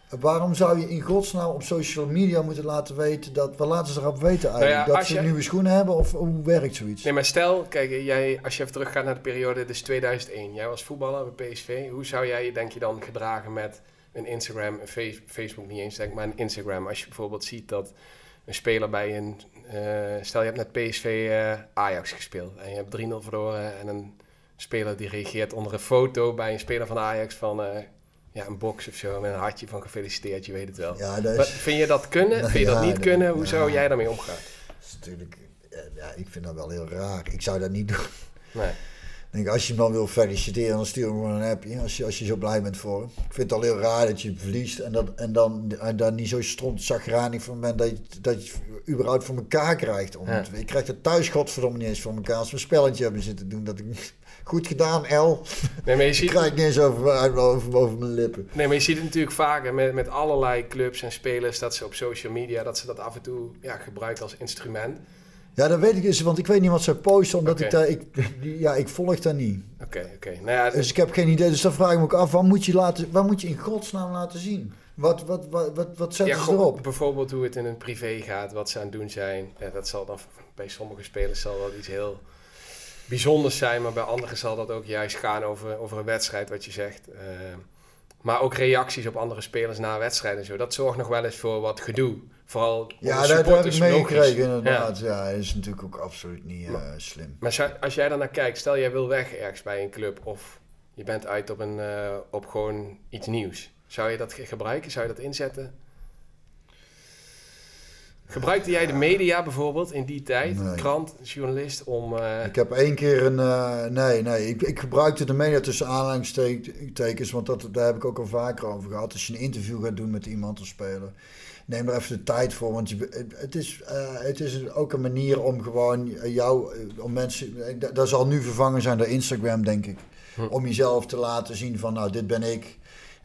Waarom zou je in godsnaam op social media moeten laten weten dat... we laten ze erop weten nou eigenlijk? dat ze nieuwe schoenen hebben of hoe werkt zoiets? Nee, maar stel, kijk, jij, als je even teruggaat naar de periode, dus 2001. Jij was voetballer bij PSV. Hoe zou jij je, denk je, dan gedragen met een Instagram, een Facebook niet eens, denk maar een Instagram. Als je bijvoorbeeld ziet dat een speler bij een... Uh, stel, je hebt net PSV uh, eh, Ajax gespeeld en je hebt 3-0 verloren... en een speler die reageert onder een foto bij een speler van Ajax van... Uh, ja, een box of zo met een hartje van gefeliciteerd, je weet het wel. Ja, dat is... vind je dat kunnen? vind je dat niet kunnen? Hoe zou jij daarmee omgaan? Dat is natuurlijk, ja, ik vind dat wel heel raar. Ik zou dat niet doen. Nee. Denk, als je hem dan wil feliciteren, dan stuur hem gewoon een appje. Als je, als je zo blij bent voor hem. Ik vind het al heel raar dat je verliest en, dat, en, dan, en dan niet zo stront zagranig van bent dat je, dat je het überhaupt voor elkaar krijgt. Om Ik krijg het thuis godverdomme niet eens voor elkaar. Als we een spelletje hebben zitten doen, dat ik Goed gedaan, El. Nee, maar je ziet... Ik krijg niet eens over, over, over, mijn lippen. Nee, maar je ziet het natuurlijk vaker met, met allerlei clubs en spelers... dat ze op social media, dat ze dat af en toe ja, gebruiken als instrument. Ja, dat weet ik dus, want ik weet niet wat ze posten, omdat ik daar, ik, ja, ik volg daar niet. Oké, oké. Nou ja, dus ik heb geen idee, dus dan vraag ik me ook af, wat moet je, laten, wat moet je in godsnaam laten zien? Wat, wat, wat, wat, wat zetten ze erop? Bijvoorbeeld hoe het in een privé gaat, wat ze aan het doen zijn. Ja, dat zal dan bij sommige spelers zal wel iets heel bijzonders zijn, maar bij anderen zal dat ook juist gaan over, over een wedstrijd, wat je zegt. Uh, maar ook reacties op andere spelers na wedstrijden en zo. Dat zorgt nog wel eens voor wat gedoe. Vooral ja, dat heb ik meegekregen inderdaad. Ja. is natuurlijk ook absoluut niet uh, slim. Maar als jij naar kijkt, stel jij wil weg ergens bij een club of je bent uit op, een, uh, op gewoon iets nieuws. Zou je dat gebruiken? Zou je dat inzetten? Gebruikte jij de media bijvoorbeeld in die tijd, nee. krant, journalist, om... Uh... Ik heb één keer een... Uh, nee, nee, ik, ik, gebruikte de media tussen aanhalingstekens, want dat, daar heb ik ook al vaker over gehad. Als je een interview gaat doen met iemand of speler, neem er even de tijd voor, want je, het, is, uh, het is ook een manier om gewoon jou, om mensen... Dat zal nu vervangen zijn door Instagram, denk ik. Hm. Om jezelf te laten zien van, nou, dit ben ik...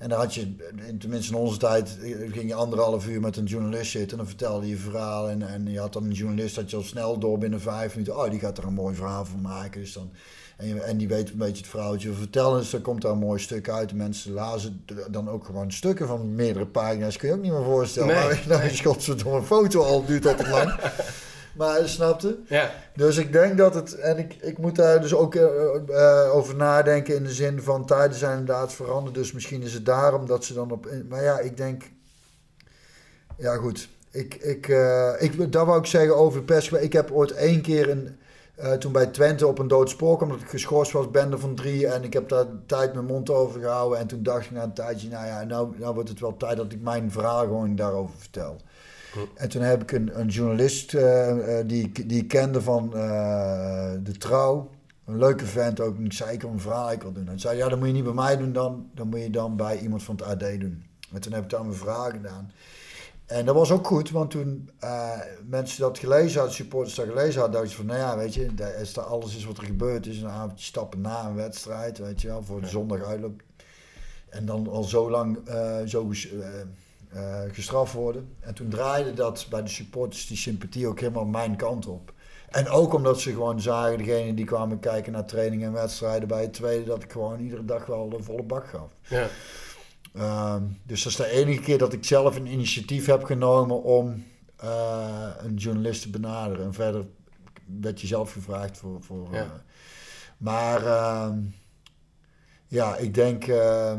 En dan had je, tenminste in onze tijd, ging je anderhalf uur met een journalist zitten. En dan vertelde je verhaal. En, en je had dan een journalist dat je al snel door binnen vijf minuten. Oh, die gaat er een mooi verhaal van maken. Dus dan, en, je, en die weet een beetje het verhaaltje vertellen. Dus dan komt daar een mooi stuk uit. De mensen lazen dan ook gewoon stukken van meerdere pagina's. Kun je ook niet meer voorstellen. Nee, maar nou, je schot door een foto al, duurt dat te lang. Maar snapte? Ja. Dus ik denk dat het. En ik, ik moet daar dus ook uh, uh, over nadenken in de zin van tijden zijn inderdaad veranderd. Dus misschien is het daarom dat ze dan op. Maar ja, ik denk. Ja, goed. ik, ik, uh, ik, dat wou ik zeggen over pers. Ik heb ooit één keer een, uh, toen bij Twente op een dood spoor omdat ik geschorst was, bende van drie. En ik heb daar tijd mijn mond over gehouden. En toen dacht ik na een tijdje, nou ja, nou, nou wordt het wel tijd dat ik mijn verhaal gewoon daarover vertel. En toen heb ik een, een journalist uh, die, die ik kende van De Trouw. Een leuke vent ook. En ik zei, ik wil een verhaal ik wil doen. En zei, ja, dat moet je niet bij mij doen dan. Dan moet je dan bij iemand van het AD doen. En toen heb ik daar mijn verhaal gedaan. En dat was ook goed, want toen uh, mensen dat gelezen hadden, supporters dat gelezen hadden, dachten ze van, nou ja, weet je, daar is er alles is wat er gebeurd is. Een avondje stappen na een wedstrijd, weet je wel, voor de zondag uitloop. En dan al zo lang uh, zo uh, gestraft worden. En toen draaide dat bij de supporters die sympathie ook helemaal mijn kant op. En ook omdat ze gewoon zagen, degene die kwamen kijken naar trainingen en wedstrijden bij het tweede, dat ik gewoon iedere dag wel een volle bak gaf. Ja. Ehm, dus dat is de enige keer dat ik zelf een initiatief heb genomen om uh, een journalist te benaderen. En verder werd je zelf gevraagd voor. voor ja. Uh, maar uh, ja, ik denk uh,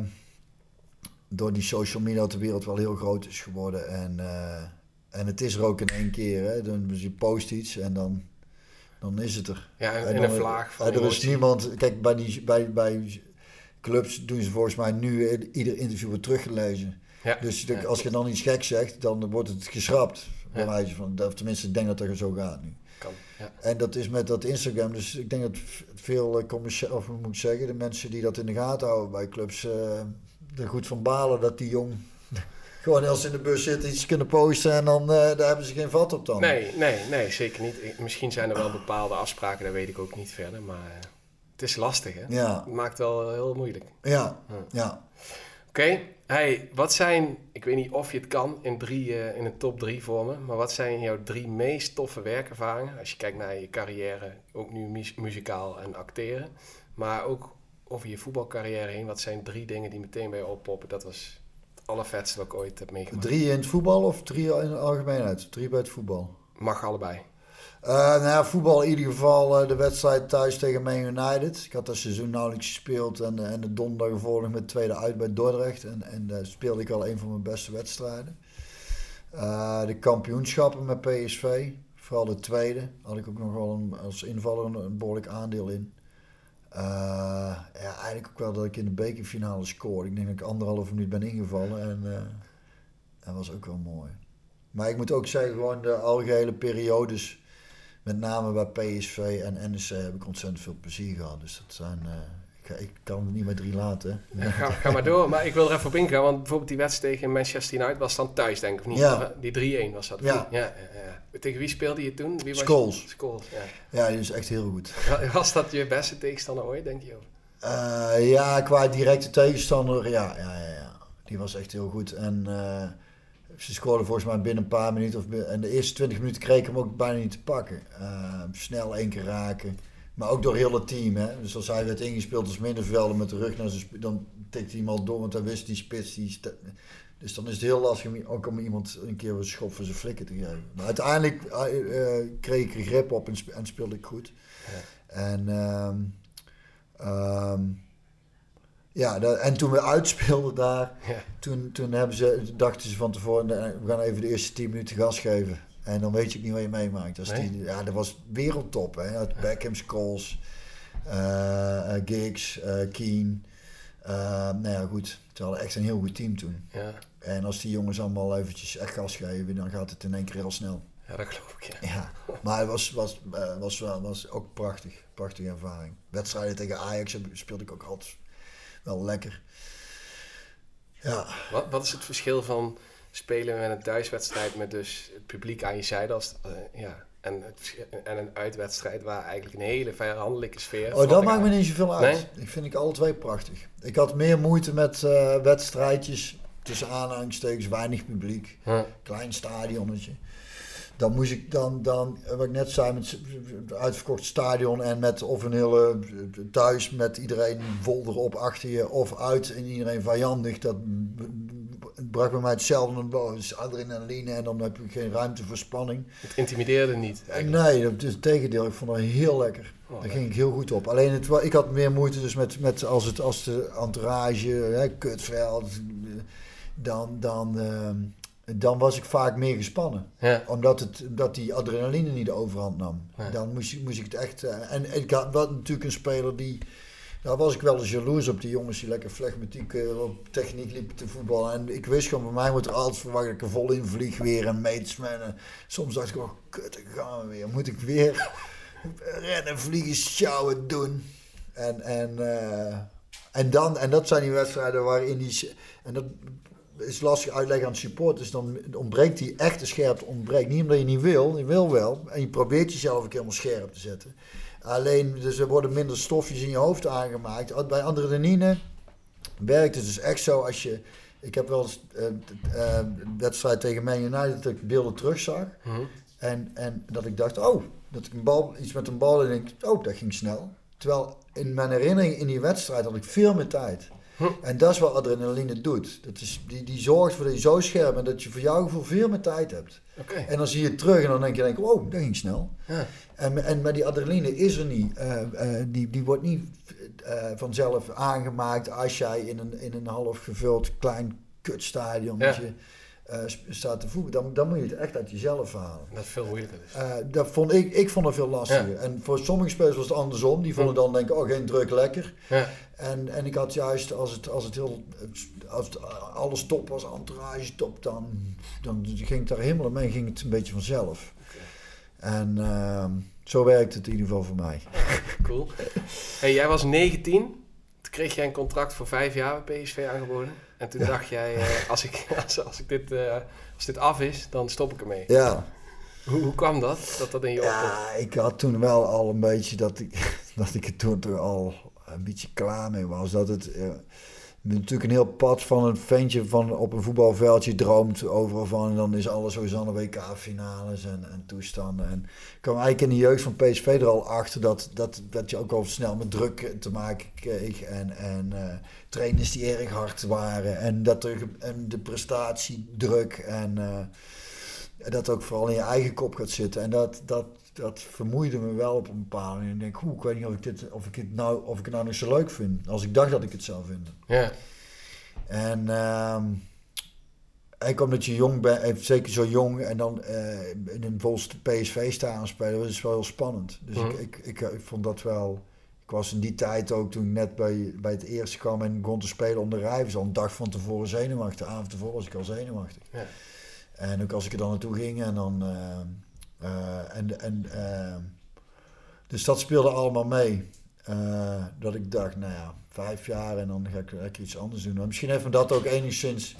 door die social media dat de wereld wel heel groot is geworden. En, uh, en het is er ook in één keer. Hè? Dan dus je post iets en dan, dan is het er. Ja, in, een vlaag van. Er is niemand. Kijk, bij, die, bij, bij clubs doen ze volgens mij nu ieder interview wordt teruggelezen. Ja. Dus als je dan iets gek zegt, dan wordt het geschrapt. Bij wijze van, of tenminste, ik denk dat dat zo gaat nu. Kan, ja. En dat is met dat Instagram. Dus ik denk dat veel uh, commerciële, of moet ik zeggen, de mensen die dat in de gaten houden bij clubs, uh, er goed van balen dat die jong gewoon als ze in de bus zitten iets kunnen posten en dan uh, daar hebben ze geen vat op dan. Nee, nee, nee, zeker niet. Misschien zijn er wel bepaalde afspraken, dat weet ik ook niet verder, maar het is lastig, hè? Ja. Het maakt wel heel moeilijk. Ja, ja. Oké, hey, wat zijn, ik weet niet of je het kan in, drie, uh, in een top drie vormen, maar wat zijn jouw drie meest toffe werkervaringen? Als je kijkt naar je carrière, ook nu muzikaal en acteren, maar ook over je voetbalcarrière heen, wat zijn drie dingen die meteen bij je oppoppen? Dat was het allervetste wat ik ooit heb meegemaakt. Drie in het voetbal of drie in de algemeenheid? Drie bij het voetbal? Mag allebei. Uh, nou ja, voetbal in ieder geval uh, de wedstrijd thuis tegen Man United. Ik had dat seizoen nauwelijks gespeeld en, uh, en de donderdag gevolgd met tweede uit bij Dordrecht. En, en daar speelde ik al een van mijn beste wedstrijden. de kampioenschappen met PSV, vooral de tweede, had ik ook nog wel een, als invaller een, een behoorlijk aandeel in. Ja, eigenlijk ook wel dat ik in de bekerfinale scoorde. Ik denk dat ik anderhalf minuut ben ingevallen en dat was ook wel mooi. Maar ik moet ook zeggen, gewoon de algehele periodes met name bij PSV en NEC heb ik ontzettend veel plezier gehad. Dus dat zijn, uh, ik, ik, kan niet meer drie laten. ga, ga, maar door. Maar ik wil er even op ingaan, want bijvoorbeeld die wedstrijd tegen Manchester United was dan thuis, denk ik, of niet? Ja. Die 3-1 was dat. Ja. Ja, ja. Tegen wie speelde je toen? Wie was Scholes. Scholes, ja. Ja, die is echt heel goed. Was dat je beste tegenstander ooit, denk je? Uh, ja, qua directe tegenstander, ja, ja, ja, ja. Die was echt heel goed. En... Uh, ze scoorden volgens mij binnen een paar minuten. Of, en de eerste 20 minuten kreeg ik hem ook bijna niet te pakken. Uh, snel één keer raken. Maar ook door heel het team. Hè? Dus als hij werd ingespeeld als middenvelder met de rug naar zijn dan tikte hij iemand door. Want dan wist die spits. Die dus dan is het heel lastig om, ook om iemand een keer een schop voor zijn flikken te geven. Maar uiteindelijk uh, kreeg ik er grip op en, en speelde ik goed. Ja. En... Um, ja, dat, en toen we uitspeelden daar, toen, toen hebben ze, dachten ze van tevoren, we gaan even de eerste 10 minuten gas geven. En dan weet je ook niet wat je meemaakt. Dat, die, ja, dat was wereldtop. Hè? Ja. Beckham, Scholes, uh, Giggs, uh, Keen. nou ja, goed. Ze hadden echt een heel goed team toen. Ja. En als die jongens allemaal eventjes echt gas geven, dan gaat het in één keer heel snel. Ja, dat geloof ik, ja. ja. Maar het was, was, was, was, was ook prachtig. Prachtige ervaring. Wedstrijden tegen Ajax speelde ik ook altijd wel lekker. Ja. Wat, wat is het verschil van spelen met een thuiswedstrijd met dus het publiek aan je zijde als, uh, ja, en, het, en een uitwedstrijd waar eigenlijk een hele vijandelijke sfeer... Oh, dat maakt me niet zoveel uit. Ik vind ik alle twee prachtig. Ik had meer moeite met uh, wedstrijdjes tussen aanhalingstekens, weinig publiek, klein stadionnetje dan moest ik dan, dan, wat ik net zei, met het uitverkocht stadion en met of een hele thuis met iedereen vol erop achter je of uit en iedereen vijandig. Dat bracht bij mij hetzelfde dus adrenaline en dan heb je geen ruimte voor spanning. Het intimideerde niet? Eigenlijk. Nee, dat is het tegendeel. Ik vond het heel lekker. Oh, Daar ging ik heel goed op. Alleen het, ik had meer moeite dus met, met als, het, als de entourage, hè, kutveld, dan, dan, uh, dan was ik vaak meer gespannen. Ja. Omdat het, dat die adrenaline niet de overhand nam. Dan moest, moest ik het echt... Uh, en, ik had natuurlijk een speler die... Daar was ik wel eens jaloers op, die jongens die lekker flegmatiek uh, op techniek liepen te voetballen. En ik wist gewoon, bij mij moet er altijd verwachten dat ik er vol in vlieg weer en mates. soms dacht ik, oh kut, gaan we weer. Moet ik weer rennen, vliegen, sjouwen, doen. En, en, uh, en, dan, en dat zijn die wedstrijden waarin die... En dat is lastig uitleggen aan supporters. Dan ontbreekt die echte scherpte. Ontbreekt. Niet omdat je niet wil. Je wil wel. En je probeert jezelf keer helemaal scherp te zetten. Alleen, dus er worden minder stofjes in je hoofd aangemaakt. Bij adrenaline werkt het dus echt zo als je... Ik heb wel eens uh, uh, wedstrijd tegen Man United dat ik beelden terugzag. Mm en, en dat ik dacht, oh, dat ik een bal, iets met een bal en denk, oh, dat ging snel. Terwijl in mijn herinnering in die wedstrijd had ik veel meer tijd. En dat is wat adrenaline doet. Dat is, die, die zorgt voor dat je zo scherp bent dat je voor jouw gevoel veel meer tijd hebt. Okay. En dan zie je het terug en dan denk je, denk, wow, dat ging snel. Ja. En, en maar die adrenaline is er niet. Uh, uh, die, die wordt niet uh, vanzelf aangemaakt als jij in een, in een half gevuld klein kutstadion... Ja uh, staat te voegen, dan, dan moet je het echt uit jezelf halen. Dat is veel moeilijker. Dus. Uh, dat vond ik, ik vond het veel lastiger. En voor sommige spelers was het andersom. Die vonden dan denken, oh geen druk, lekker. Ja. En, en ik had juist, als het, als het heel, als het, alles top was, entourage top, dan, dan ging het daar helemaal mee, ging het een beetje vanzelf. En uh, zo werkt het in ieder geval voor mij. cool. Hey, jij was 19, toen kreeg jij een contract voor vijf jaar bij PSV aangeboden. En toen dacht jij, uh, als, ik, als, als, ik dit, uh, als dit af is, dan stop ik ermee. Ja. Hoe, hoe kwam dat, dat dat in je Ja, ik had toen wel al een beetje dat ik, dat ik er toen er al een beetje klaar mee was. Dat het... Uh, natuurlijk een heel pad van een ventje van op een voetbalveldje droomt overal van. En dan is alles sowieso aan WK-finales en, en toestanden. En ik kwam eigenlijk in de jeugd van PSV er al achter dat, dat, dat je ook al snel met druk te maken kreeg. En, en uh, trainers die erg hard waren. En, dat er, en de prestatiedruk. En uh, dat ook vooral in je eigen kop gaat zitten. En dat, dat, dat vermoeide me wel op een bepaalde manier. Ik denk, hoe, ik weet niet of ik, dit, of, ik het nou, of ik het nou nog zo leuk vind. Als ik dacht dat ik het zou vinden. Ja. En uh, ik omdat je jong bent, eh, zeker zo jong, en dan uh, in een volste PSV staan spelen, dat is wel heel spannend. Dus ik, mhm. ik, ik, ik, vond dat wel... Ik was in die tijd ook, toen ik net bij, bij het eerste kwam en begon te spelen onder Rijvers, al een dag van tevoren zenuwachtig. De avond tevoren was ik al zenuwachtig. Ja. En ook als ik er dan naartoe ging en dan... Uh, en, en, uh, dus dat speelde allemaal mee. Uh, dat ik dacht, nou ja, vijf jaar en dan ga ik, ik iets anders doen. Maar misschien heeft me dat ook enigszins,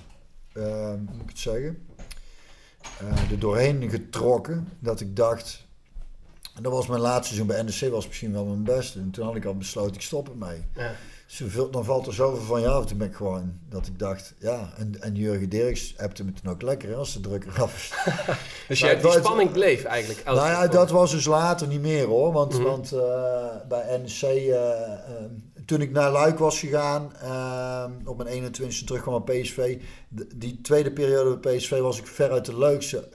moet ik het zeggen, er doorheen getrokken. Dat ik dacht, en dat was mijn laatste seizoen bij NEC, was misschien wel mijn beste. En toen had ik al besloten, ik stop ermee. Ja zoveel, dan valt er zoveel van je af. Toen ben ik gewoon, dat ik dacht, ja, en, en Jurgen Dirks hebt hem toen ook lekker als de druk eraf is. dus jij, die spanning bleef eigenlijk? Nou ja, dat was dus later niet meer hoor. Want, mhm. want uh, bij NEC, uh, uh, toen ik naar Luik was gegaan, op mijn 21ste terugkwam naar PSV. die tweede periode bij PSV was ik veruit de leukste.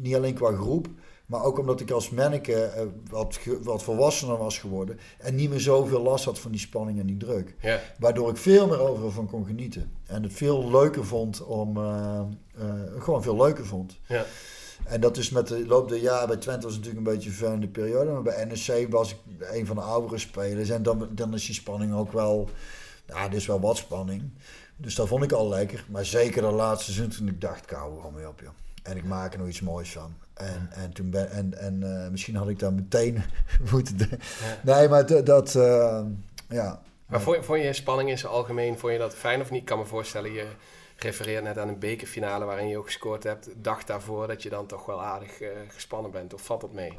Niet alleen qua groep, maar ook omdat ik als manneke uh, wat, wat volwassener was geworden. En niet meer zoveel last had van die spanning en die druk. Ja. Waardoor ik veel meer overal van kon genieten. En het veel leuker vond om... Uh, gewoon veel leuker vond. Ja. En dat is met de loop der jaren bij Twente was natuurlijk een beetje een vervelende periode. Maar bij NEC was ik een van de oudere spelers. En dan, dan is die spanning ook wel... Ja, er is wel wat spanning. Dus dat vond ik al lekker. Maar zeker de laatste seizoen toen ik dacht, er gewoon mee op, joh. En ik maak er nog iets moois van. En, en, toen ben, en, en uh, misschien had ik daar meteen moeten... Ja. Nee, maar dat... Uh, ja. Maar vond, vond je spanning in zijn algemeen, vond je dat fijn of niet? Ik kan me voorstellen, je refereert net aan een bekerfinale waarin je ook gescoord hebt. Dag daarvoor dat je dan toch wel aardig uh, gespannen bent. Of valt dat mee?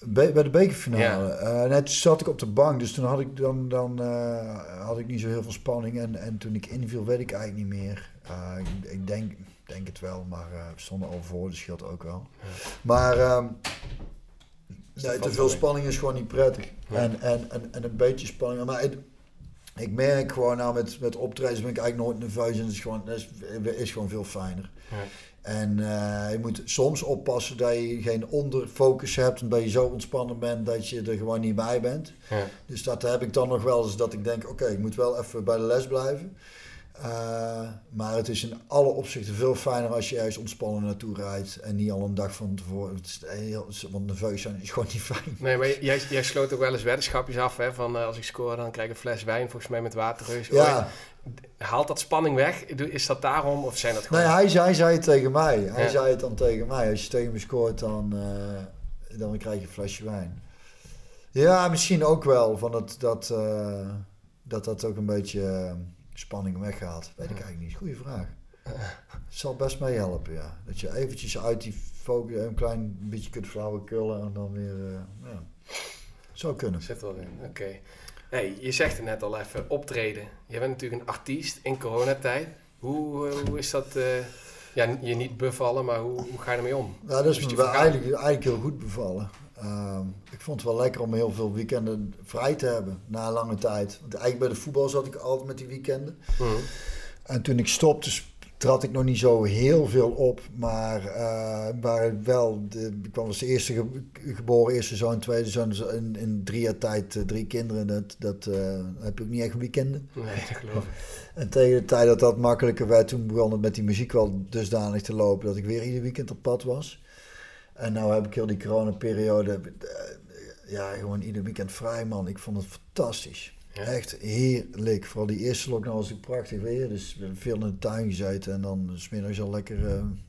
Bij, bij de bekerfinale. Ja. Uh, net zat ik op de bank, dus toen had ik, dan, dan, had ik niet zo heel veel spanning. En, en toen ik inviel, weet ik eigenlijk niet meer. Ik, ik, denk, denk het wel, maar uh, we stonden al voor, dus scheelt ook wel. Ja. Maar um, nee, te veel spanning is gewoon niet prettig. Ja. En, en, en, en, een beetje spanning. Maar het, ik merk gewoon nou met, met optreden ben ik eigenlijk nooit nerveus en het is gewoon, is, is gewoon veel fijner. Ja. En uh, je moet soms oppassen dat je geen onderfocus hebt en dat je zo ontspannen bent dat je er gewoon niet bij bent. Ja. Dus dat heb ik dan nog wel eens dat ik denk, oké, okay, ik moet wel even bij de les blijven. Uh, maar het is in alle opzichten veel fijner als je juist ontspannen naartoe rijdt en niet al een dag van tevoren. Het is heel, want nerveus zijn is gewoon niet fijn. Nee, maar jij, jij sloot ook wel eens weddenschapjes af hè, van uh, als ik score dan krijg ik een fles wijn volgens mij met waterreus. Ja. Haalt dat spanning weg? Is dat daarom of zijn dat gewoon... Nee, hij, hij zei het tegen mij. Hij zei het dan tegen mij. Als je tegen me scoort dan, uh, dan krijg je een flesje wijn. Ja, misschien ook wel. Van het, dat, dat dat ook een beetje spanning weggaat? Weet ik eigenlijk niet. Goeie vraag. Het zal best mee helpen, ja. Dat je eventjes uit die focus een klein beetje kunt kullen en dan weer, uh, ja. Zou kunnen. Zit wel in, oké. Hey, je zegt het net al even, optreden. Je bent natuurlijk een artiest in coronatijd. Hoe, uh, hoe is dat, uh, ja, je niet bevallen, maar hoe, hoe ga je ermee om? Nou, dat is me eigenlijk, eigenlijk heel goed bevallen. Ehm, ik vond het wel lekker om heel veel weekenden vrij te hebben na een lange tijd. Want eigenlijk bij de voetbal zat ik altijd met die weekenden. Mhm. En toen ik stopte, trad ik nog niet zo heel veel op. Maar, uh, wel, de, ik was de eerste geboren, eerste zoon, tweede zoon. Dus in, in drie jaar tijd uh, drie kinderen. Dat, dat uh, heb ik ook niet echt weekenden. Nee, dat geloof ik. En tegen de tijd dat dat makkelijker werd, toen begon het met die muziek wel dusdanig te lopen dat ik weer ieder weekend op pad was. En nou heb ik heel die coronaperiode, uh, ja, gewoon ieder weekend vrij, man. Ik vond het fantastisch. Echt heerlijk. Vooral die eerste lockdown was het prachtig weer. Dus we veel in de tuin gezeten en dan smiddags al lekker uh, een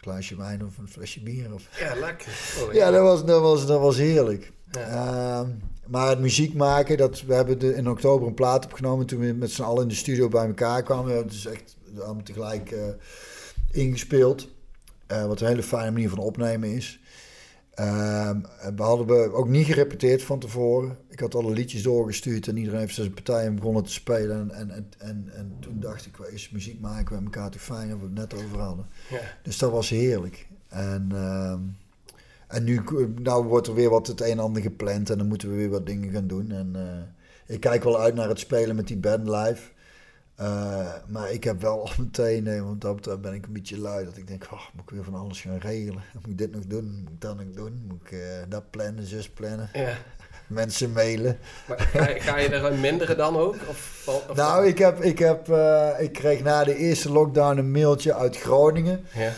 glaasje wijn of een flesje bier. Of... Ja, lekker. Oh, ja, dat was, dat was, dat was heerlijk. Ja. Uh, maar het muziek maken, dat, we hebben de, in oktober een plaat opgenomen toen we met z'n allen in de studio bij elkaar kwamen. Het is echt allemaal tegelijk uh, ingespeeld. Uh, wat een hele fijne manier van opnemen is. Uh, we hadden we ook niet gerepeteerd van tevoren. Ik had alle liedjes doorgestuurd en iedereen heeft zijn partij en begonnen te spelen. En, en, en, en toen dacht ik, is muziek maken met elkaar te fijn, waar we het net over hadden. Ja. Dus dat was heerlijk. En, uh, en nu nou wordt er weer wat het een en ander gepland en dan moeten we weer wat dingen gaan doen. En uh, ik kijk wel uit naar het spelen met die band live. Uh, maar ik heb wel meteen, nee, want dat ben ik een beetje lui. Dat ik denk, oh, moet ik weer van alles gaan regelen. Moet ik dit nog doen? Moet ik dat nog doen? Moet ik uh, dat plannen, zus plannen? Ja. Mensen mailen. Maar ga, je, ga je er minderen dan ook? Of, of nou, ik, heb, ik, heb, uh, ik kreeg na de eerste lockdown een mailtje uit Groningen. Ja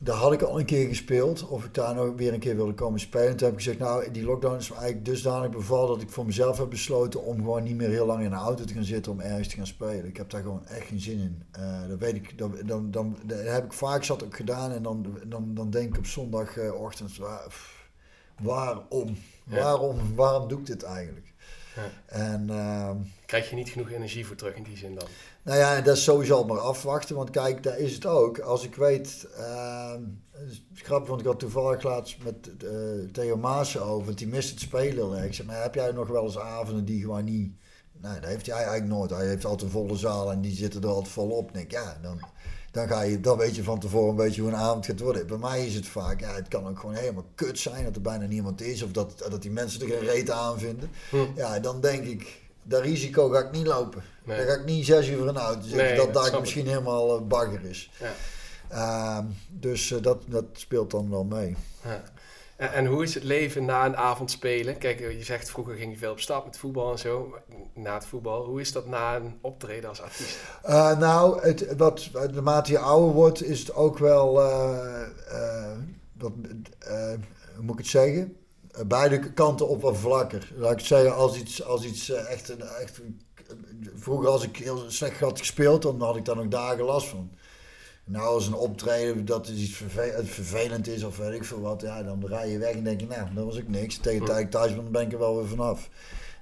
daar had ik al een keer gespeeld. Of ik daar nog weer een keer wilde komen spelen. Toen heb ik gezegd, nou, die lockdown is eigenlijk dusdanig bevallen dat ik voor mezelf heb besloten om gewoon niet meer heel lang in de auto te gaan zitten om ergens te gaan spelen. Ik heb daar gewoon echt geen zin in. Uh, dat weet ik, dan, dan, dan, dat heb ik vaak zat ook gedaan en dan, dan, dan denk ik op zondagochtend, waarom? Waarom, waarom doe ik dit eigenlijk? En, uh, Krijg je niet genoeg energie voor terug in die zin dan? Nou ja, dat is sowieso maar afwachten. Want kijk, daar is het ook. Als ik weet... Uh, grappig, want ik had toevallig laatst met uh, Theo Maassen over. Want die mist het spelen. Ik zeg, maar heb jij nog wel eens avonden die gewoon niet... Nee, dat heeft hij eigenlijk nooit. Hij heeft altijd een volle zaal en die zitten er altijd volop. denk ja, dan, dan, ga je, dan weet je van tevoren een beetje hoe een avond gaat worden. Bij mij is het vaak, ja, het kan ook gewoon helemaal kut zijn dat er bijna niemand is. Of dat, dat die mensen er geen reet aan vinden. Hm. Ja, dan denk ik, dat risico ga ik niet lopen. Dan ga ik niet zes uur voor een auto zitten. dat daar misschien helemaal uh, bagger is. Ja. Uh, dus uh, dat, dat speelt dan wel mee. Ja. En, hoe is het leven na een avond spelen? Kijk, je zegt vroeger ging je veel op stap met voetbal en zo. Na het voetbal, hoe is dat na een optreden als artiest? Uh, nou, het, wat, naarmate je ouder wordt, is het ook wel. wat, hoe moet ik het zeggen? beide kanten op wat vlakker. Laat ik zeggen, als iets, als iets eh, echt, een, echt Vroeger als ik heel slecht had gespeeld, dan had ik daar nog dagen last van. Nou, als een optreden dat is iets vervelend is of weet ik veel wat, ja, dan rij je weg en denk je, nou, dat was ik niks. Tegen de tijd ik thuis ben, dan ben ik er wel weer vanaf.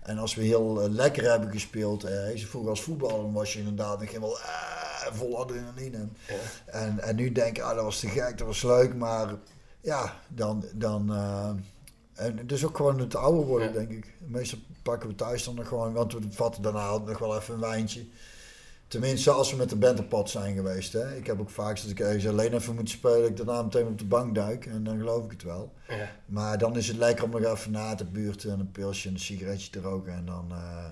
En als we heel eh, lekker hebben gespeeld, eh, vroeger als voetballer, was je inderdaad nog helemaal uh, vol adrenaline. Ja. En, en nu denk ik, ah, dat was te gek, dat was leuk, maar ja, dan, dan, uh, en dus ook gewoon het ouder worden, denk ik. Meestal pakken we thuis dan nog gewoon, want we vatten daarna nog wel even een wijntje. Tenminste, als we met de band op pad zijn geweest. Hè. Ik heb ook vaak dat ik ergens alleen even moet spelen, ik daarna meteen op de bank duik en dan geloof ik het wel. Ja. Maar dan is het lekker om nog even na te buurten en een pilsje en een sigaretje te roken en dan, uh,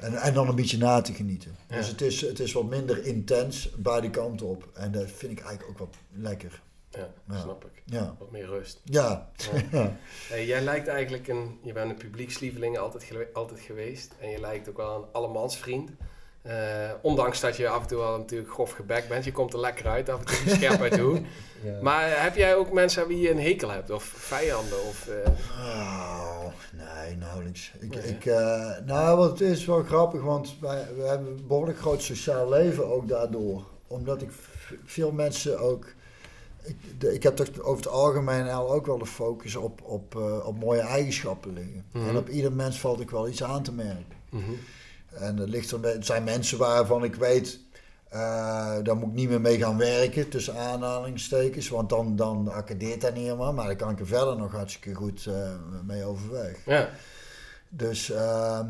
en, en, dan een beetje na te genieten. Dus het is, het is wat minder intens, beide kanten op. En dat vind ik eigenlijk ook wat lekker. Ja, snap ik. Ja. Wat meer rust. Ja. ja. Hey, jij lijkt eigenlijk een, je bent een publiekslieveling altijd, altijd geweest. En je lijkt ook wel een allemansvriend. Ondanks dat je af en toe al natuurlijk grof gebek bent. Je komt er lekker uit, af en toe scherp uit toe. ja. Maar heb jij ook mensen aan wie je een hekel hebt? Of vijanden? Of, oh, nee, nauwelijks. Ik, ik, nou, wat het is wel grappig, want wij, we hebben een behoorlijk groot sociaal leven ook daardoor. Omdat ik veel mensen ook ik, ik heb toch over het algemeen al ook wel de focus op, op, op mooie eigenschappen liggen. En mhm. op ieder mens valt ik wel iets aan te merken. Mhm. En er, ligt er, het zijn mensen waarvan ik weet, uh, daar moet ik niet meer mee gaan werken, tussen aanhalingstekens. Want dan, dan accadeert dat niet helemaal. Maar daar kan ik er verder nog hartstikke goed uh, mee overweg. Ja. Dus, ehm,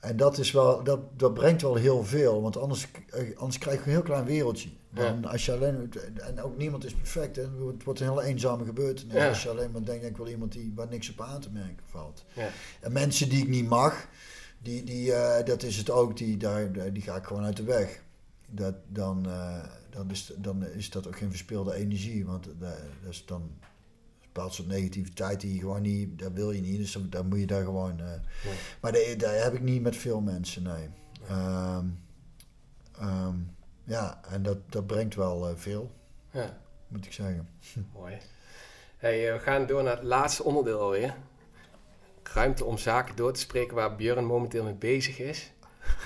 en dat, is wel, dat, dat brengt wel heel veel. Want anders, anders krijg je een heel klein wereldje. Dan als je alleen, en ook niemand is perfect, hè. het wordt een hele eenzame gebeurtenis. Als je alleen maar denkt, ik wil iemand die, waar niks op aan te merken valt. Ja. En mensen die ik niet mag, die, die, uh, dat is het ook, die, daar, die ga ik gewoon uit de weg. Dat, dan, uh, dan, is, dan is dat ook geen verspilde energie, want dat is dan een bepaald soort negativiteit die je gewoon niet, dat wil je niet, dus dan, moet je daar gewoon... Ja. Maar daar heb ik niet met veel mensen, nee. Um, um, ja, en dat, dat brengt wel veel, ja. moet ik zeggen. Mooi. Hey, eh, we gaan door naar het laatste onderdeel alweer. Ruimte om zaken door te spreken waar Björn momenteel mee bezig is.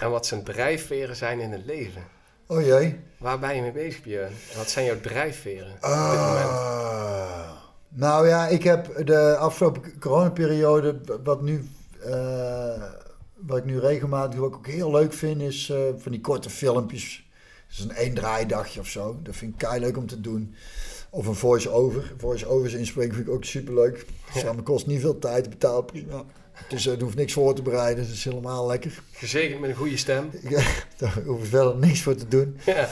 En wat zijn drijfveren zijn in het leven. Oh jee. Waar ben je mee bezig, Björn? wat zijn jouw drijfveren op dit moment? Ah, nou ja, ik heb de afgelopen coronaperiode, wat nu... Uh, wat ik nu regelmatig wat ik ook heel leuk vind, is van die korte filmpjes is een één draaidagje of zo. Dat vind ik kei leuk om te doen. Of een voice-over. Voice-overs inspreken vind ik ook super leuk. Ja. Het kost niet veel tijd, betaalt prima. Dus er hoeft niks voor te bereiden. Dat is helemaal lekker. Gezegend met een goede stem. Ja, daar hoef je verder niks voor te doen. Ja.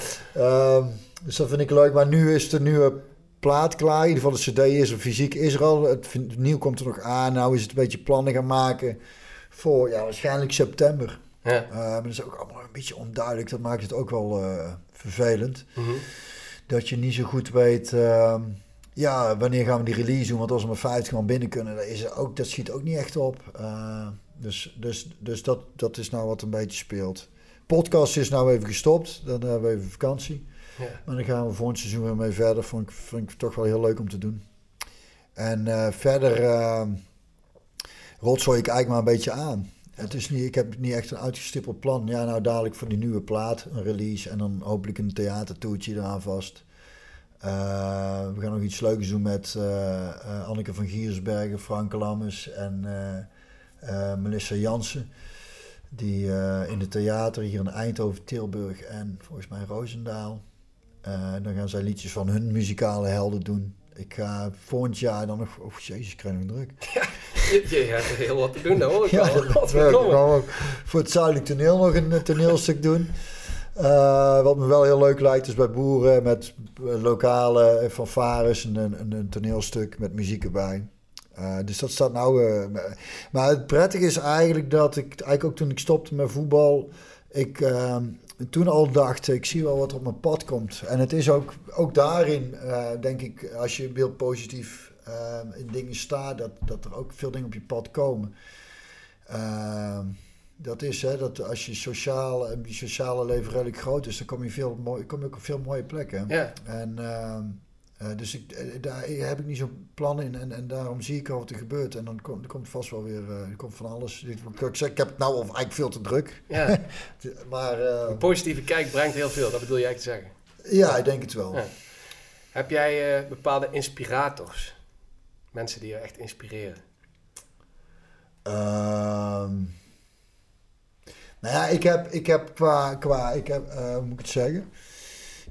Um, dus dat vind ik leuk. Maar nu is de nieuwe plaat klaar. In ieder geval de cd is er, fysiek is er al. Het, nieuw komt er nog aan. Nou is het een beetje plannen gaan maken voor ja, waarschijnlijk september. Ja. Uh, maar dat is ook allemaal een beetje onduidelijk. Dat maakt het ook wel uh, vervelend. Mm Dat je niet zo goed weet, uh, ja, wanneer gaan we die release doen? Want als we maar 50 man binnen kunnen, dat, is ook, dat schiet ook niet echt op. Uh, dus dus, dus dat, dat is nou wat een beetje speelt. Podcast is nou even gestopt. Dan hebben we even vakantie. Ja. Maar dan gaan we volgend seizoen weer mee verder. Vond ik, vind ik toch wel heel leuk om te doen. En verder rotzooi ik eigenlijk maar een beetje aan. Het is niet, ik heb niet echt een uitgestippeld plan. Ja, nou dadelijk voor die nieuwe plaat, een release en dan hopelijk een theatertoertje eraan vast. Uh, we gaan nog iets leuks doen met uh, Anneke van Giersbergen, Frank Lammes en Melissa Jansen. Die in het theater hier in Eindhoven, Tilburg en volgens mij Roosendaal. dan gaan zij liedjes van hun muzikale helden doen. Ik ga volgend jaar dan nog... Oh, jezus, ik krijg nog druk. Ja, je hebt heel wat te doen, dat hoor ik ja, ook voor het Zuidelijk Toneel nog een eh, toneelstuk doen. Uh, wat me wel heel leuk lijkt is bij boeren met eh, lokale fanfares en een, een, toneelstuk met muziek erbij. Uh, dus dat staat nou. Uh, maar het prettige is eigenlijk dat ik, eigenlijk ook toen ik stopte met voetbal, ik, ehm, toen al dacht, ik zie wel wat er op mijn pad komt. En het is ook, ook daarin, uh, denk ik, als je heel positief uh, in dingen staat, dat, dat er ook veel dingen op je pad komen. Uh, dat is hè, dat als je sociaal, je sociale leven redelijk groot is, dan kom je, veel mooi, kom je ook op veel mooie plekken. Ja. En ehm, uh, dus ik, uh, daar heb ik niet zo'n plan in en, en daarom zie ik al wat er gebeurt. En dan komt, er komt vast wel weer uh, er komt van alles. Ik, ik, zeg, ik heb het nou of eigenlijk veel te druk. Ja. maar, een positieve kijk brengt heel veel, dat bedoel jij te zeggen? Ja, ik denk het wel. Ja. Heb jij bepaalde inspirators? Mensen die je echt inspireren? Ehm, nou ja, ik heb, ik heb qua, qua ik heb, hoe moet ik het zeggen?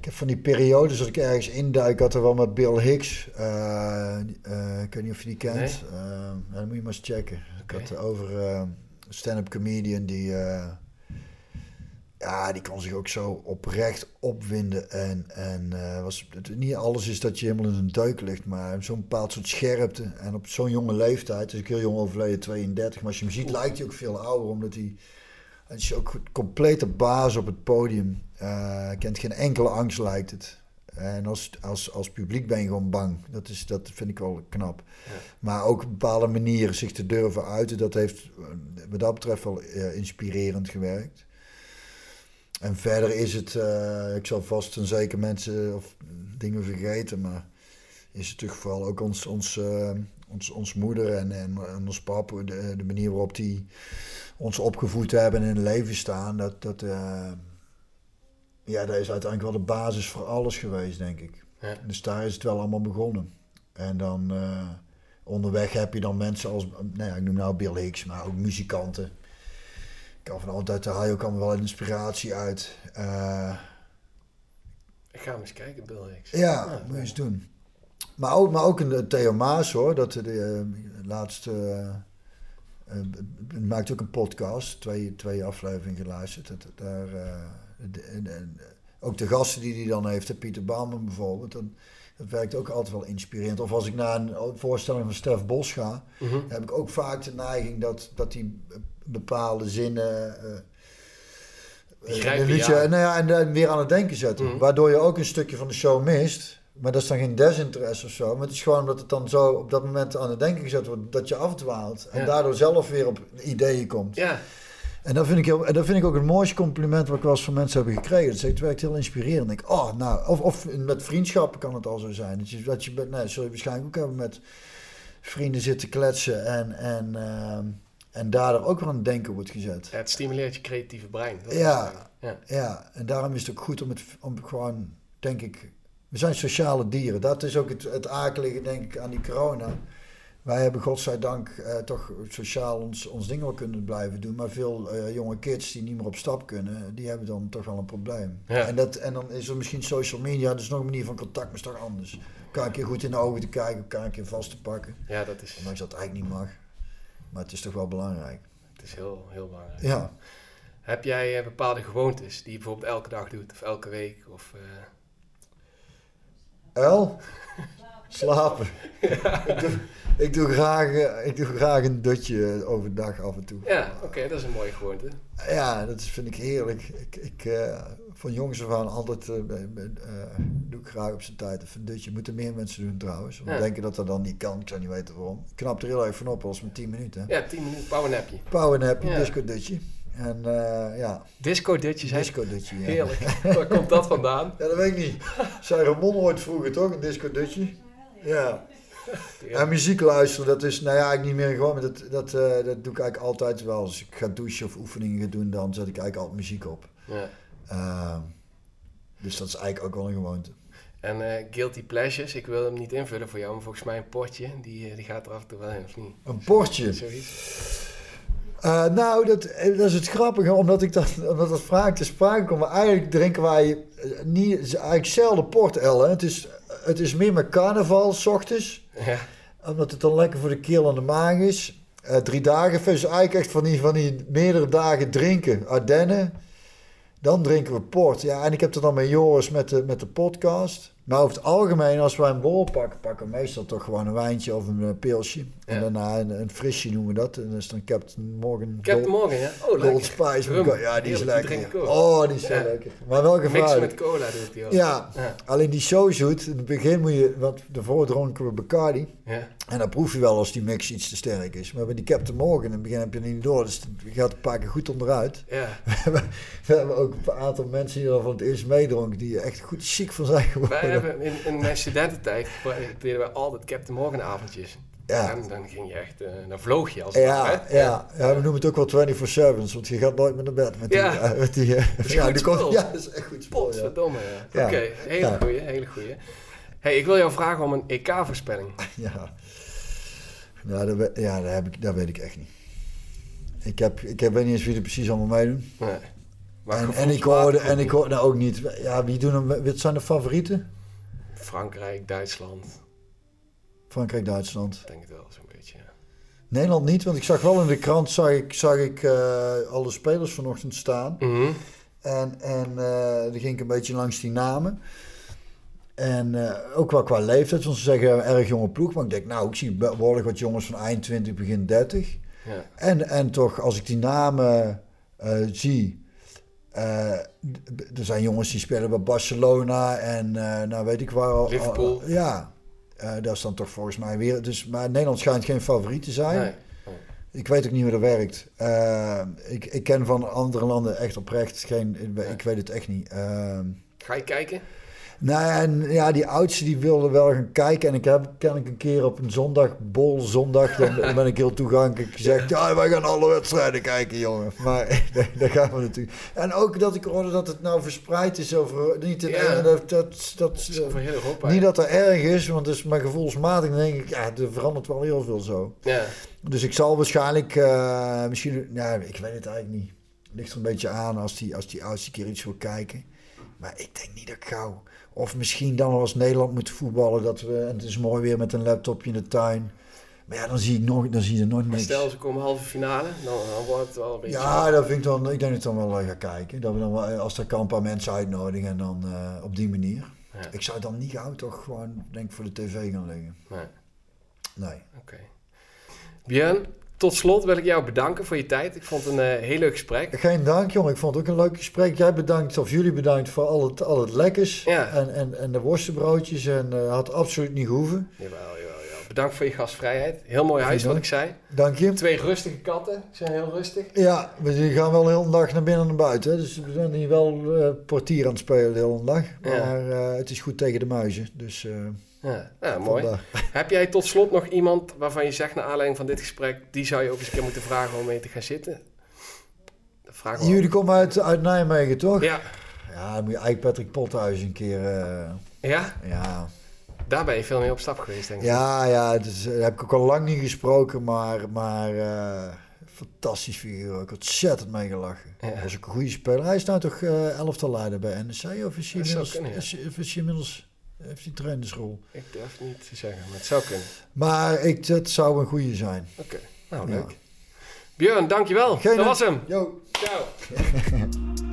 Ik heb van die periodes dat ik ergens induik, had er wel met Bill Hicks. Uh, uh, ik weet niet of je die kent. Nee. Uh, dan moet je maar eens checken. Okay. Ik had over een stand-up comedian die... ja, die kan zich ook zo oprecht opwinden. En, en was, het, niet alles is dat je helemaal in een duik ligt, maar zo'n bepaald soort scherpte. En op zo'n jonge leeftijd, dus ik heel jong overleden, 32. Maar als je hem ziet, lijkt hij ook veel ouder, omdat hij... Het is ook complete baas op het podium. Uh, kent geen enkele angst, lijkt het. En als, als, als publiek ben je gewoon bang. Dat, is, dat vind ik wel knap. Ja. Maar ook op bepaalde manieren zich te durven uiten, dat heeft wat dat betreft wel uh, inspirerend gewerkt. en verder is het, ik zal vast en zeker mensen of dingen vergeten, maar is het natuurlijk vooral ook ons, ons, ons, ons moeder en, en, en ons pap, de, de, manier waarop die ons opgevoed hebben en in het leven staan, dat, dat, ja, dat is uiteindelijk wel de basis voor alles geweest, denk ik. Ja. Dus daar is het wel allemaal begonnen. En dan uh, onderweg heb je dan mensen als, nou ja, ik noem nou Bill Hicks, maar ook muzikanten. Ik kan van altijd, daar haal je ook allemaal wel inspiratie uit. Uh, ik ga eens kijken, Bill Hicks. Ja, ah, moet je eens doen. Maar ook, maar ook een Theo Maas hoor, dat de laatste... Uh, maakt ook een podcast, twee, twee afleveringen geluisterd. Dat, daar, en, ook de gasten die hij dan heeft, Pieter Bouwman bijvoorbeeld, dan, dat werkt ook altijd wel inspirerend. Of als ik naar een voorstelling van Stef Bos ga, mhm. heb ik ook vaak de neiging dat, dat hij bepaalde zinnen. Uh, een liedje, ja. Nou ja, en, en weer aan het denken zetten. Mhm. Waardoor je ook een stukje van de show mist. Maar dat is dan geen desinteresse of zo. Maar het is gewoon omdat het dan zo op dat moment aan het denken gezet wordt dat je afdwaalt. En daardoor zelf weer op ideeën komt. Ja. En dat vind, ik heel, en dat vind ik ook het mooiste compliment wat ik wel eens van mensen heb gekregen. Dat het werkt heel inspirerend. Ik, oh, nou, of, of met vriendschappen kan het al zo zijn. Dat je, dat je nee, zul je waarschijnlijk ook hebben met vrienden zitten kletsen en, en, uh, en daardoor ook wel aan het denken wordt gezet. Ja, het stimuleert je creatieve brein. Ja, ja, ja. en daarom is het ook goed om het om gewoon, denk ik, we zijn sociale dieren. Dat is ook het, het akelige, denk ik, aan die corona wij hebben godzijdank uh, toch sociaal ons, ons ding wel kunnen blijven doen. Maar veel uh, jonge kids die niet meer op stap kunnen, die hebben dan toch wel een probleem. En, dat, en dan is er misschien social media, dus nog een manier van contact, maar is toch anders. Kan ik je goed in de ogen te kijken, kan ik je vast te pakken. Ja, dat is... Ondanks dat eigenlijk niet mag. Maar het is toch wel belangrijk. Het is heel, heel belangrijk. Ja. Heb jij uh, bepaalde gewoontes die je bijvoorbeeld elke dag doet of elke week? Of, El? Slapen. Ja. ik, doe graag, eh, ik doe graag een dutje overdag af en toe. Ja, oké, dat is een mooie gewoonte. Ja, dat vind ik heerlijk. Ik, ik, uh, van jongens af aan altijd uh, doe ik graag op zijn tijd een dutje. Moeten meer mensen doen trouwens. Want ja. denken dat dat dan niet kan. Ik zou niet weten waarom. Ik knap er heel erg van op als met 10 minuten. Ja, 10 minuten. Powernapje. Powernapje, ja. disco dutje. En uh, ja. Disco dutje, ja. Heerlijk. Waar komt dat vandaan? Ja, dat weet ik niet. Zei Ramon ooit vroeger toch, een disco dutje? Ja. En muziek luisteren, dat is, nou ja, ik niet meer gewoon, maar dat, dat, uh, dat doe ik eigenlijk altijd wel. Als ik ga douchen of oefeningen ga doen, dan zet ik eigenlijk altijd muziek op. Ja. Uh, dus dat is eigenlijk ook wel een gewoonte. En uh, Guilty Pleasures, ik wil hem niet invullen voor jou, maar volgens mij een potje, die, die gaat er af en toe wel in, of niet? Een potje? Uh, nou, dat, dat is het grappige, omdat ik dat, omdat dat vaak te sprake komt. Maar eigenlijk drinken wij niet, eigenlijk zelden port, El. Het is, het is meer met carnaval, s ochtends. Ja. Omdat het dan lekker voor de keel en de maag is. Uh, drie dagen, dus eigenlijk echt van die, van die meerdere dagen drinken. Ardennen. Dan drinken we port. Ja, en ik heb het dan met Joris met de, met de podcast. Maar over het algemeen, als wij een bol pakken, pakken we meestal toch gewoon een wijntje of een uh, pilsje. En daarna een, een, frisje noemen we dat. En dat is dan Captain Morgan. Captain Morgan, ja. Oh, Gold Spice. Ja, die is lekker. Oh, die is lekker. Maar wel gevaarlijk. Mixen met cola doet hij ook. Ja. alleen die zo zoet. In het begin moet je, want daarvoor dronken we Bacardi. Ja. En dan proef je wel als die mix iets te sterk is. Maar bij die Captain Morgan, in het begin heb je niet door. Dus je gaat een paar keer goed onderuit. Ja. We hebben, ook een aantal mensen die er van het eerst meedronken, die echt goed ziek van zijn geworden. Hebben in, in mijn studententijd deden we altijd Captain Morgan avondjes. Ja. En dan ging je echt, uh, dan vloog je als ja, ja, ja, we noemen het ook wel 24-7, want je gaat nooit meer naar bed met die... Ja, uh, met die, uh, ja, die komt, ja, dat is echt goed spul. Verdomme, ja. Oké, okay, hele goeie, hele goeie. Hey, ik wil jou vragen om een EK-voorspelling. Ja. Nou, dat, ja, dat, heb ik, dat weet ik echt niet. Ik, heb, ik heb, weet niet eens wie er precies allemaal meedoen. Nee. En, en, ik hoorde, en ik hoorde nou ook niet. Ja, wie doen hem, wat zijn de favorieten? Frankrijk, Duitsland. Frankrijk, Duitsland. Ik denk het wel, zo'n beetje. Nederland niet, want ik zag wel in de krant zag ik, zag ik uh, alle spelers vanochtend staan. Mm En, en uh, dan ging ik een beetje langs die namen. En uh, ook wel qua leeftijd, want ze zeggen erg jonge ploeg. Maar ik denk, nou, ik zie behoorlijk wat jongens van eind 20, begin 30. Ja. En, en toch, als ik die namen zie. Uh, er zijn jongens die spelen bij Barcelona en nou weet ik waar. Liverpool. ja, dat is dan toch volgens mij weer. Dus, maar Nederland schijnt geen favoriet te zijn. Nee. Ik weet ook niet hoe dat werkt. Uh, ik, ik ken van andere landen echt oprecht geen... Ik weet het echt niet. Uh, Ga je kijken? Nou ja, en ja, die oudste die wilde wel gaan kijken. En ik heb ken ik een keer op een zondag, bol zondag, dan ben ik heel toegankelijk gezegd. Ja, wij gaan alle wedstrijden kijken, jongen. Maar daar gaan we natuurlijk. En ook dat ik hoorde dat het nou verspreid is over. Niet in ja. dat, dat, dat, over heel Europa. Niet dat er erg is, want dus maar gevoelsmatig denk ik, ja, er verandert wel heel veel zo. Ja. Dus ik zal waarschijnlijk, uh, misschien, ja, ik weet het eigenlijk niet. Ligt er een beetje aan als die, als die oudste keer iets wil kijken. Maar ik denk niet dat ik gauw of misschien dan als Nederland moet voetballen, dat we, en het is mooi weer met een laptopje in de tuin. Maar ja, dan zie ik nog, dan zie je nooit niks. Stel, ze komen halve finale, dan, dan wordt het wel een beetje... Ja, dat vind ik, dan, ik denk dat ik dan wel uh, ga kijken. Dat we dan wel, als er kan een paar mensen uitnodigen en dan uh, op die manier. Ja. Ik zou dan niet gauw toch gewoon, denk voor de tv gaan liggen. Nee. Nee. Oké. Okay. Björn, tot slot wil ik jou bedanken voor je tijd. Ik vond het een uh, heel leuk gesprek. Geen dank, jongen. Ik vond het ook een leuk gesprek. Jij bedankt, of jullie bedankt voor al het, al het lekkers. Ja. En, en, en de worstenbroodjes. En uh, had absoluut niet gehoeven. Jawel, jawel, jawel. Bedankt voor je gastvrijheid. Heel mooi huis, wat ik zei. Dank je. Twee rustige katten. zijn heel rustig. Ja, we gaan wel de hele dag naar binnen en naar buiten. Dus we zijn hier wel uh, portier aan het spelen de hele dag. Maar ja. het is goed tegen de muizen. Dus... Ja, ja mooi. Heb jij tot slot nog iemand waarvan je zegt, naar aanleiding van dit gesprek, die zou je ook eens een keer moeten vragen om mee te gaan zitten? Vraag Jullie komen uit, uit Nijmegen, toch? Ja. Ja, dan moet je eigenlijk Patrick Pothuis een keer... Uh, ja? Ja. Daar ben je veel mee op stap geweest, denk ik. Ja, ja, dus, daar heb ik ook al lang niet gesproken, maar... maar uh, fantastisch figuur. Ik had ontzettend mee gelachen. Ja. Hij was ook een goede speler. Hij is nou toch uh, elftal leider bij NEC? Of is hij inmiddels... Kunnen, ja. is, is hij inmiddels heeft hij trainerschool? Ik durf niet te zeggen, maar het zou kunnen. Maar ik, het zou een goede zijn. Oké, nou leuk. Ja. Björn, dankjewel. Geen Dat was hem. Yo. Ciao.